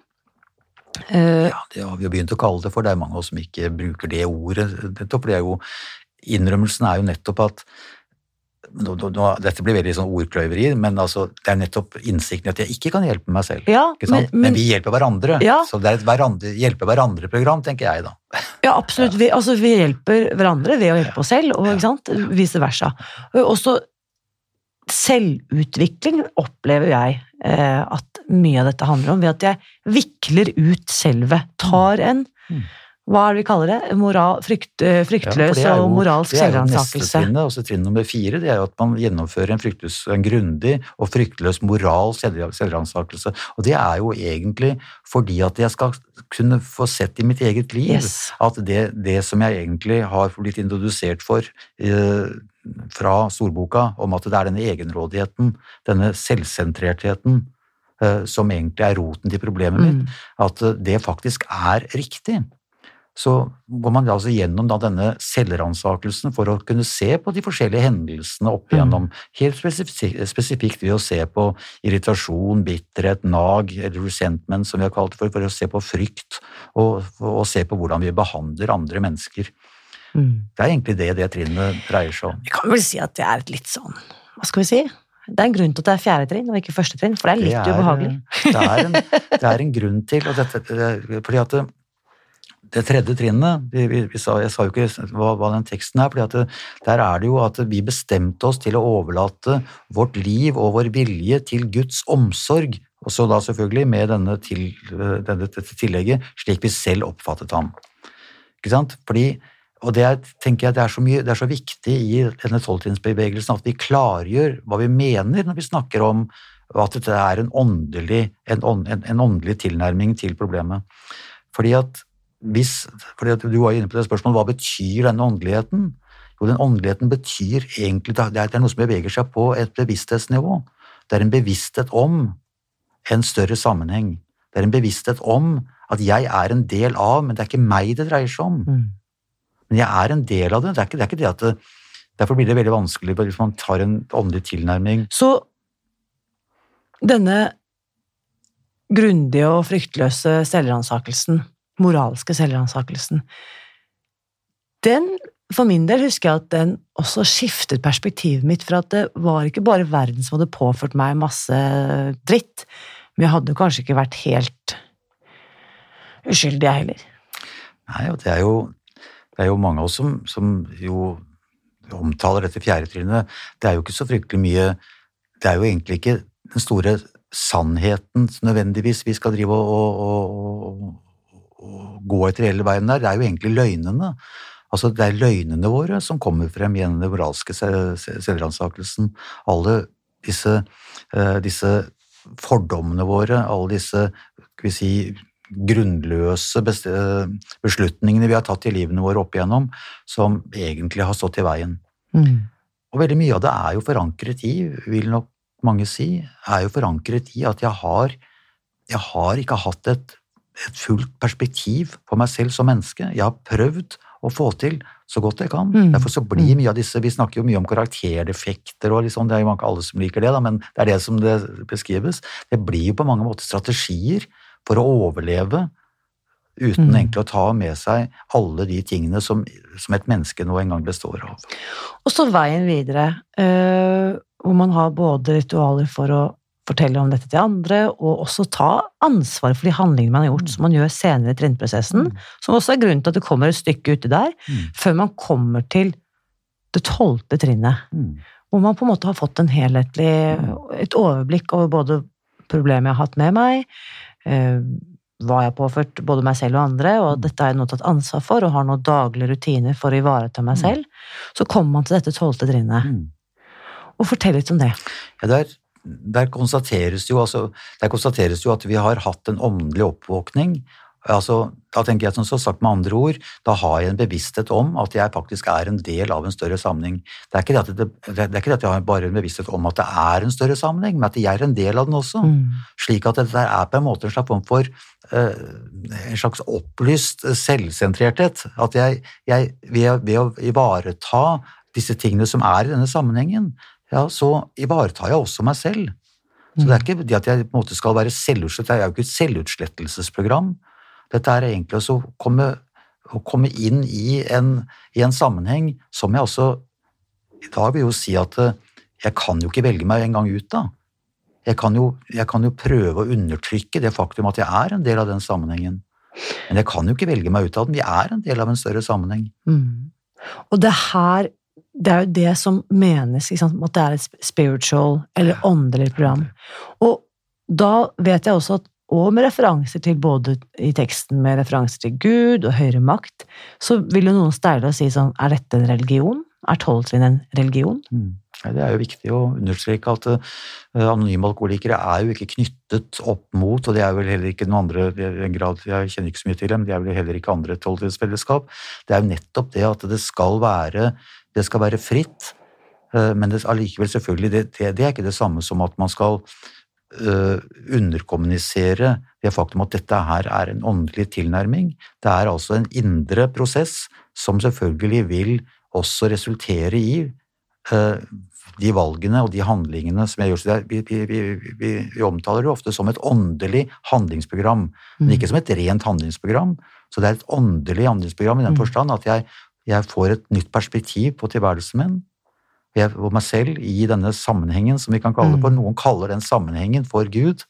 B: Uh, ja, det har vi jo begynt å kalle det for. Det er mange av oss som ikke bruker det ordet. Nettopp, det er jo, Innrømmelsen er jo nettopp at nå, nå, Dette blir veldig sånn ordkløyveri, men altså, det er nettopp innsikten i at jeg ikke kan hjelpe meg selv.
A: Ja,
B: men, men, vi hjelper hverandre. Ja. Så det er et hverandre, hjelpe hverandre-program, tenker jeg da.
A: Ja, absolutt. Vi, altså, vi hjelper hverandre ved å hjelpe oss selv, og vice versa. Også selvutvikling opplever jeg eh, at mye av dette handler om, ved at jeg vikler ut selve. Tar en mm. Hva er det vi kaller det? Moral, frykt, eh, fryktløs ja, og moralsk selvransakelse.
B: Er Trinn nummer fire det er jo at man gjennomfører en, fryktløs, en grundig og fryktløs moralsk selvransakelse. Og det er jo egentlig fordi at jeg skal kunne få sett i mitt eget liv yes. at det, det, som jeg egentlig har blitt introdusert for eh, fra storboka om at det er denne egenrådigheten, denne selvsentrertheten, eh, som egentlig er roten til problemet mitt,
A: Mm.
B: at eh, det faktisk er riktig. Så går man altså gjennom da denne selvransakelsen for å kunne se på de forskjellige hendelsene opp
A: Mm.
B: igjennom, helt spesifik- spesifikt ved å se på irritasjon, bitterhet, nag, eller resentment som vi har kalt det for, for å se på frykt, og, og se på hvordan vi behandler andre mennesker.
A: Mm.
B: Det er egentlig det det trinnet dreier seg om.
A: Vi kan vel si at det er et litt sånn Hva skal vi si? Det er en grunn til at det er fjerde trinn og ikke første trinn, for det er litt
B: Det er-
A: ubehagelig.
B: Det er, en, det er en grunn til og dette, eh, fordi at det, tredje trinnet vi, vi, vi sa, Jeg sa jo ikke hva, hva den teksten er, for der er det jo at vi bestemte oss til å overlate vårt liv og vår vilje til Guds omsorg, og så da selvfølgelig med denne, til, eh, denne, dette tillegget slik vi selv oppfattet ham. Ikke sant? Fordi, og det er, tenker jeg det er, så mye, det er så viktig i denne tolvtrinnsbevegelsen at vi klargjør hva vi mener når vi snakker om at dette er en åndelig, en, en, en åndelig tilnærming til problemet. Fordi at hvis, fordi at Du var inne på det spørsmålet, hva betyr denne åndeligheten? Jo, den åndeligheten betyr egentlig Det er, det er noe som beveger seg på et bevissthetsnivå. Det er en bevissthet om en større sammenheng. Det er en bevissthet om at jeg er en del av, men det er ikke meg det dreier seg om.
A: Mm.
B: Men jeg er en del av det. Det er ikke det, er ikke det at det, Derfor blir det veldig vanskelig hvis man tar en åndelig tilnærming.
A: Så denne grundige og fryktløse selvransakelsen, moralske selvransakelsen, den for min del husker jeg at den også skiftet perspektivet mitt, for at det var ikke bare verden som hadde påført meg masse dritt, men jeg hadde kanskje ikke vært helt uskyldig, jeg heller.
B: Nei, og det er jo, det er jo mange av oss som, som jo omtaler dette fjerde trinnet. Det er jo ikke så fryktelig mye Det er jo egentlig ikke den store sannheten nødvendigvis vi skal drive og, og, og, gå etter hele veien der. Det er jo egentlig løgnene. Altså, det er løgnene våre som kommer frem gjennom den moralske se- se- selvransakelsen. Alle disse, eh, disse fordommene våre, alle disse skal vi si, grunnløse eh, beslutningene vi har tatt i livene våre opp igjennom, som egentlig har stått i veien.
A: Mm.
B: Og veldig mye av det er jo forankret i, vil nok mange si, er jo forankret i at jeg har, jeg har ikke hatt et, et fullt perspektiv på meg selv som menneske. Jeg har prøvd å få til så godt jeg kan.
A: Mm.
B: Derfor så blir mye av disse Vi snakker jo mye om karakterdefekter, og liksom, det er jo ikke alle som liker det, da, men det er det som det beskrives. Det blir jo på mange måter strategier for å overleve uten
A: Mm.
B: egentlig å ta med seg alle de tingene som, som et menneske nå en gang består av.
A: Og så veien videre, øh, hvor man har både ritualer for å fortelle om dette til andre, og også ta ansvar for de handlingene man har gjort,
B: Mm.
A: som man gjør senere i trinnprosessen, som også er grunnen til at det kommer et stykke uti der,
B: Mm.
A: før man kommer til det tolvte trinnet,
B: Mm.
A: hvor man på en måte har fått en helhetlig, et overblikk over både problemet jeg har hatt med meg, eh, hva jeg har påført både meg selv og andre, og dette har jeg nå tatt ansvar for, og har nå daglige rutiner for å ivareta meg
B: Mm.
A: selv, så kommer man til dette tolvte trinnet.
B: Mm.
A: Og fortell litt om det.
B: Ja, der, der, konstateres jo, altså, der konstateres jo at vi har hatt en åndelig oppvåkning. Altså, da tenker jeg som så sagt med andre ord, da har jeg en bevissthet om at jeg faktisk er en del av en større sammenheng. Det er ikke det at, det, det er ikke det at jeg har bare en bevissthet om at det er en større sammenheng, men at jeg er en del av den også.
A: Mm.
B: Slik at dette er på en måte en slags form for eh, en slags opplyst selvsentrerthet. At jeg, jeg ved, ved å ivareta disse tingene som er i denne sammenhengen, ja, så ivaretar jeg også meg selv. Så det er ikke det at jeg på en måte skal være selvutslettet, det er jo ikke et selvutslettelsesprogram. Dette er egentlig å komme, å komme inn i en, i en sammenheng som jeg også i dag vil jo si at eh, jeg kan jo ikke velge meg en gang ut da. Jeg kan, jo, jeg kan jo prøve å undertrykke det faktum at jeg er en del av den sammenhengen. Men jeg kan jo ikke velge meg ut av den. Vi er en del av en større sammenheng.
A: Mm. Og det her det er jo det som menes, at det er et spiritual eller åndelig program. Og da vet jeg også at, og med referanser til både i teksten med referanser til Gud og høyere makt, så vil jo noen steile og si sånn, er dette en religion? Er tolvtrinn en religion?
B: Ja, det er jo viktig å understreke at uh, anonyme alkoholikere er jo ikke knyttet opp mot, og det er vel heller ikke noen andre en grad, jeg kjenner ikke så mye til dem, de er vel heller ikke andre tolvtrinnsfellesskap. Det er jo nettopp det at det skal være, det skal være fritt, uh, men det, allikevel selvfølgelig, det, det, det er ikke det samme som at man skal uh, underkommunisere det faktum at dette her er en åndelig tilnærming. Det er altså en indre prosess som selvfølgelig vil også resultere i uh, de valgene og de handlingene som jeg gjør. Vi, vi, vi, vi, omtaler det ofte som et åndelig handlingsprogram, men ikke som et rent handlingsprogram. Så det er et åndelig handlingsprogram i den
A: Mm.
B: forstand at jeg, jeg får et nytt perspektiv på tilværelsen min jeg, og meg selv i denne sammenhengen, som vi kan kalle det for.
A: Mm.
B: Noen kaller den sammenhengen for Gud.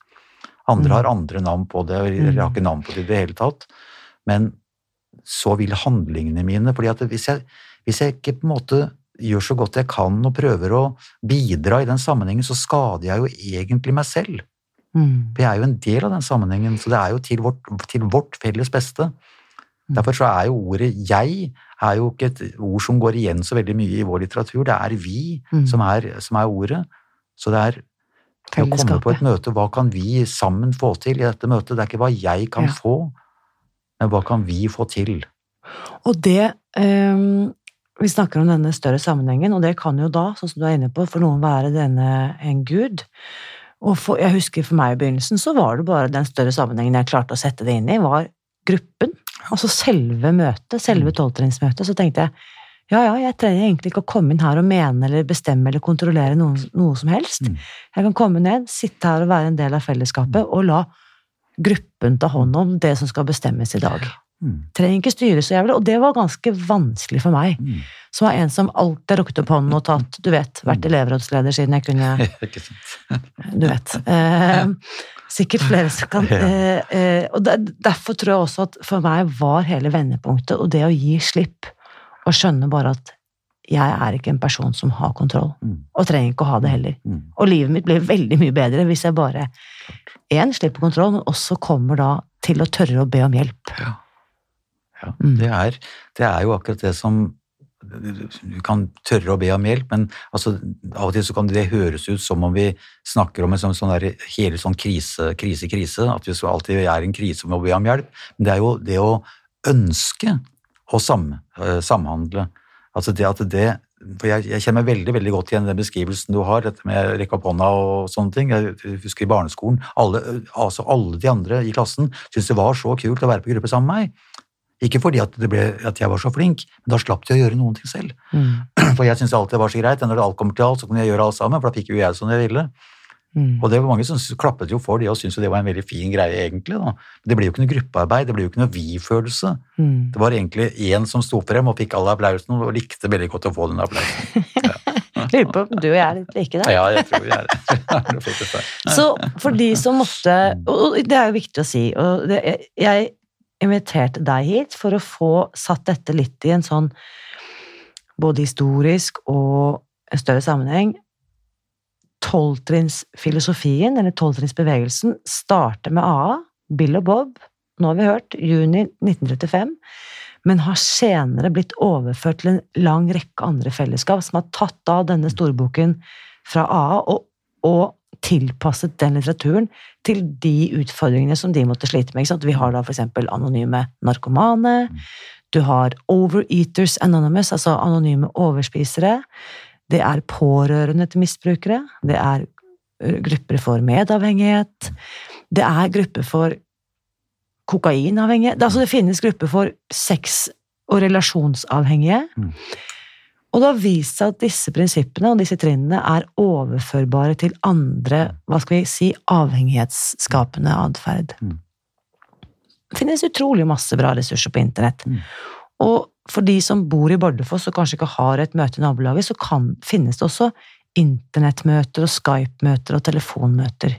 B: Andre
A: Mm.
B: har andre navn på det, eller jeg har ikke navn på det i det hele tatt. Men så vil handlingene mine fordi at hvis jeg, hvis jeg ikke på en måte gjør så godt jeg kan og prøver å bidra i den sammenhengen, så skader jeg jo egentlig meg selv.
A: Mm.
B: For jeg er jo en del av den sammenhengen, så det er jo til vårt, til vårt felles beste.
A: Mm.
B: Derfor så er jo ordet 'jeg' er jo ikke et ord som går igjen så veldig mye i vår litteratur. Det er 'vi'
A: Mm.
B: som, er, som er ordet. Så det er å komme på et møte, hva kan vi sammen få til i dette møtet? Det er ikke hva jeg kan
A: Ja.
B: få, men hva kan vi få til?
A: Og det um, Vi snakker om denne større sammenhengen, og det kan jo da, sånn som du er inne på, for noen være denne en gud. Og for, jeg husker for meg i begynnelsen så var det bare den større sammenhengen jeg klarte å sette det inn i, var gruppen. Altså selve møtet, selve tolvtrinnsmøtet. Så tenkte jeg ja, ja, jeg trenger egentlig ikke å komme inn her og mene eller bestemme eller kontrollere noe, noe som helst.
B: Mm.
A: Jeg kan komme ned, sitte her og være en del av fellesskapet, og la gruppen ta hånd om det som skal bestemmes i dag
B: Mm.
A: trenger ikke styre så jævlig, og det var ganske vanskelig for meg.
B: Mm.
A: Som var en som alltid rukket opp hånden og tatt, du vet, vært elevrådsleder siden jeg kunne, du vet. Eh, sikkert flere som kan eh, eh, Og der, derfor tror jeg også at for meg var hele vendepunktet og det å gi slipp, og skjønne bare at jeg er ikke en person som har kontroll,
B: Mm.
A: og trenger ikke å ha det heller.
B: Mm.
A: Og livet mitt blir veldig mye bedre hvis jeg bare én slipper kontroll, men også kommer da til å tørre å be om hjelp.
B: Ja. Ja.
A: Mm.
B: Det, er, det er jo akkurat det som Du kan tørre å be om hjelp, men altså, av og til så kan det høres ut som om vi snakker om en sånn, sånn der, hele sånn krise, krise, krise. At vi så alltid er i en krise med å be om hjelp. Men det er jo det å ønske å sam, eh, samhandle. Altså det at det for jeg, jeg kjenner meg veldig veldig godt igjen i den beskrivelsen du har, dette med rekke opp hånda og sånne ting. Jeg husker i barneskolen, alle, altså alle de andre i klassen syntes det var så kult å være på gruppe sammen med meg. Ikke fordi at, det ble, at jeg var så flink, men da slapp de å gjøre noen ting selv.
A: Mm.
B: For jeg syntes alltid det var så greit, når det alt kommer til alt, så kunne jeg gjøre alt sammen, for da fikk jo jeg som jeg ville.
A: Mm.
B: Og det var mange som klappet jo for det, og syntes jo det var en veldig fin greie, egentlig. da. Det ble jo ikke noe gruppearbeid, det ble jo ikke noe vi-følelse.
A: Mm.
B: Det var egentlig én som sto frem og fikk all applausen, og likte veldig godt å få den applausen.
A: Lurer på om du og jeg er litt like der.
B: Ja, jeg tror vi er det.
A: Så for de som måtte Og det er jo viktig å si, og det, jeg inviterte deg hit for å få satt dette litt i en sånn både historisk og en større sammenheng. Tolvtrinnsfilosofien, eller tolvtrinnsbevegelsen, starter med AA, Bill og Bob, nå har vi hørt, juni 1935, men har senere blitt overført til en lang rekke andre fellesskap som har tatt av denne storboken fra AA og, og tilpasset den litteraturen til de utfordringene som de måtte slite med. Vi har da eksempel anonyme narkomane, du har Overeaters Anonymous, altså anonyme overspisere, det er pårørende til misbrukere, det er grupper for medavhengighet, det er grupper for kokainavhengige, det, altså det finnes grupper for sex- og relasjonsavhengige,
B: Mm.
A: Og det har vist seg at disse prinsippene og disse trinnene er overførbare til andre, hva skal vi si, avhengighetsskapende atferd.
B: Mm.
A: Det finnes utrolig masse bra ressurser på internett.
B: Mm.
A: Og for de som bor i Bardufoss og kanskje ikke har et møte i nabolaget, så kan, finnes det også internettmøter og Skype-møter og telefonmøter.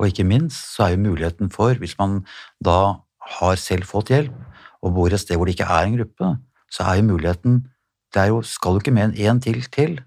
B: Og ikke minst så er jo muligheten for, hvis man da har selv fått hjelp, og bor et sted hvor det ikke er en gruppe, så er jo muligheten Det er jo, skal jo ikke med en én til til.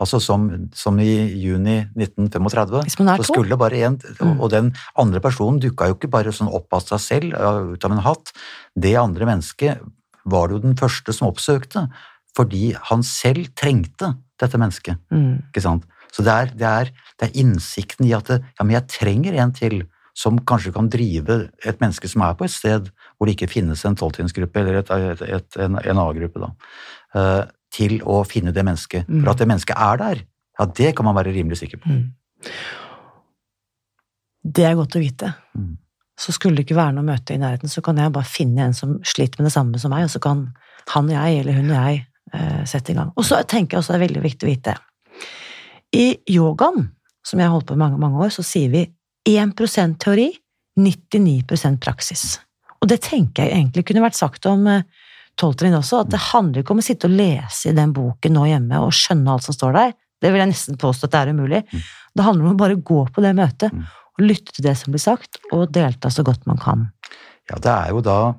B: Altså som, som i juni 1935.
A: Hvis man er
B: så skulle bare en,
A: Mm.
B: og den andre personen dukka jo ikke bare sånn opp av seg selv, ut av en hatt. Det andre mennesket var det jo den første som oppsøkte, fordi han selv trengte dette mennesket.
A: Mm.
B: Ikke sant? Så det er, det, er, det er innsikten i at det, ja, men jeg trenger en til som kanskje kan drive et menneske som er på et sted hvor det ikke finnes en tolvtrinnsgruppe eller et, et, et, en, en A-gruppe, eh, til å finne det mennesket.
A: Mm.
B: For at det mennesket er der, ja, det kan man være rimelig sikker på.
A: Mm. Det er godt å vite.
B: Mm.
A: Så skulle det ikke være noe møte i nærheten, så kan jeg bare finne en som sliter med det samme som meg, og så kan han og jeg, eller hun og jeg, eh, sette i gang. Og så tenker jeg også det er veldig viktig å vite I yogaen, som jeg har holdt på i mange, mange år, så sier vi 1% teori, 99% praksis. Og det tenker jeg egentlig kunne vært sagt om Toltrin tolvtrinn også, at det handler ikke om å sitte og lese i den boken nå hjemme og skjønne alt som står der. Det vil jeg nesten påstå at det er umulig.
B: Mm.
A: Det handler om å bare gå på det møtet
B: Mm.
A: og lytte til det som blir sagt, og delta så godt man kan.
B: Ja, det er jo da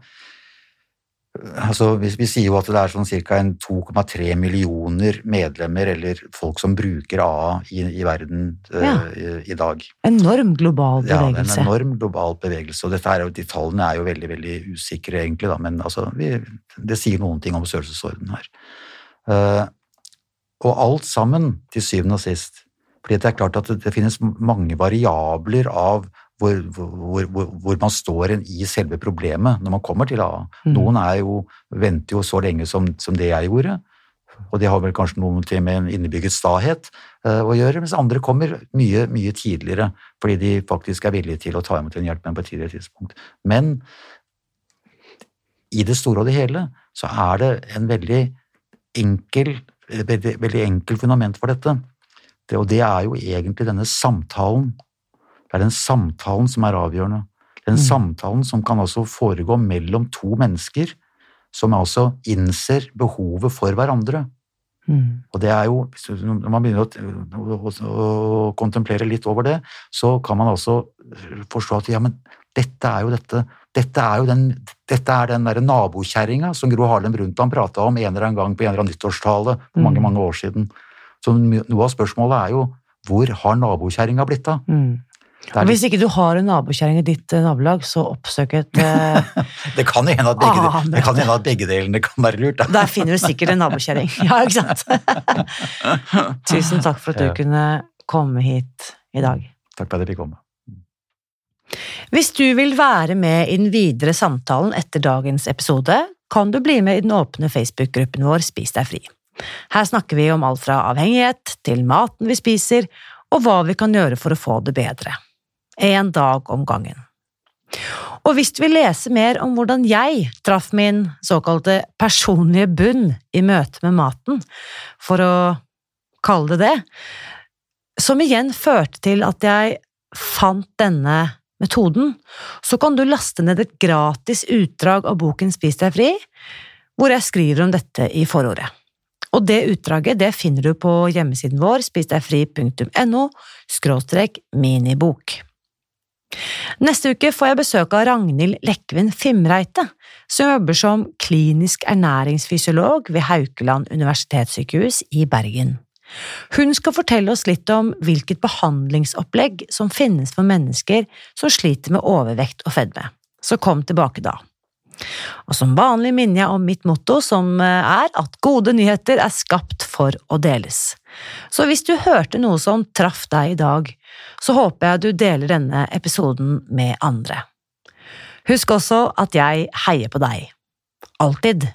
B: altså vi, vi sier jo at det er sånn ca. 2,3 millioner medlemmer eller folk som bruker AA i, i verden eh,
A: Ja.
B: i, i dag.
A: Enorm global bevegelse.
B: Ja, det en enorm global bevegelse, og dette er jo, de tallene er jo veldig veldig usikre, egentlig, da, men altså, vi, det sier noen ting om størrelsesorden her. Uh, og alt sammen, til syvende og sist, fordi det er klart at det, det finnes mange variabler av hvor, hvor, hvor, man står i selve problemet når man kommer til AA.
A: Mm.
B: Noen er jo, venter jo så lenge som, som det jeg gjorde, og det har vel kanskje noe med en innebygget stahet eh, å gjøre, mens andre kommer mye, mye tidligere, fordi de faktisk er villige til å ta imot en hjelp på et tidligere tidspunkt. Men i det store og det hele så er det en veldig enkel, veldig, veldig enkel fundament for dette. Det, og det er jo egentlig denne samtalen. Det er den samtalen som er avgjørende. Den
A: Mm.
B: samtalen som kan altså foregå mellom to mennesker som altså innser behovet for hverandre.
A: Mm.
B: Og det er jo, Når man begynner å, å, å kontemplere litt over det, så kan man også forstå at ja, men dette er jo dette Dette er jo den, dette er den der nabokjerringa som Gro Harlem Brundtland prata om en eller annen gang på en eller annen nyttårstale for mange
A: Mm.
B: mange år siden. Så noe av spørsmålet er jo hvor har nabokjerringa blitt av?
A: Mm.
B: Er
A: hvis ikke du har en nabokjerring i ditt eh, nabolag, så oppsøk et eh,
B: det kan jo hende at begge,
A: Ah,
B: det kan hende at begge delene kan være lurt. Da.
A: Der finner du sikkert en nabokjerring. Ja, ikke sant? Tusen takk for at du
B: Ja.
A: kunne komme hit i dag.
B: Takk for at jeg fikk komme.
A: Hvis du vil være med i den videre samtalen etter dagens episode, kan du bli med i den åpne Facebook-gruppen vår Spis deg fri. Her snakker vi om alt fra avhengighet til maten vi spiser, og hva vi kan gjøre for å få det bedre. En dag om gangen. Og hvis du vil lese mer om hvordan jeg traff min såkalte personlige bunn i møte med maten, for å kalle det det, som igjen førte til at jeg fant denne metoden, så kan du laste ned et gratis utdrag av boken Spis deg fri, hvor jeg skriver om dette i forordet. Og det utdraget det finner du på hjemmesiden vår spisdegfri.no minibok. Neste uke får jeg besøk av Ragnhild Lekven Fimreite, som jobber som klinisk ernæringsfysiolog ved Haukeland universitetssykehus i Bergen. Hun skal fortelle oss litt om hvilket behandlingsopplegg som finnes for mennesker som sliter med overvekt og fedme. Så kom tilbake da. Og som vanlig minner jeg om mitt motto, som er at gode nyheter er skapt for å deles. Så hvis du hørte noe som traff deg i dag, så håper jeg du deler denne episoden med andre. Husk også at jeg heier på deg. Alltid.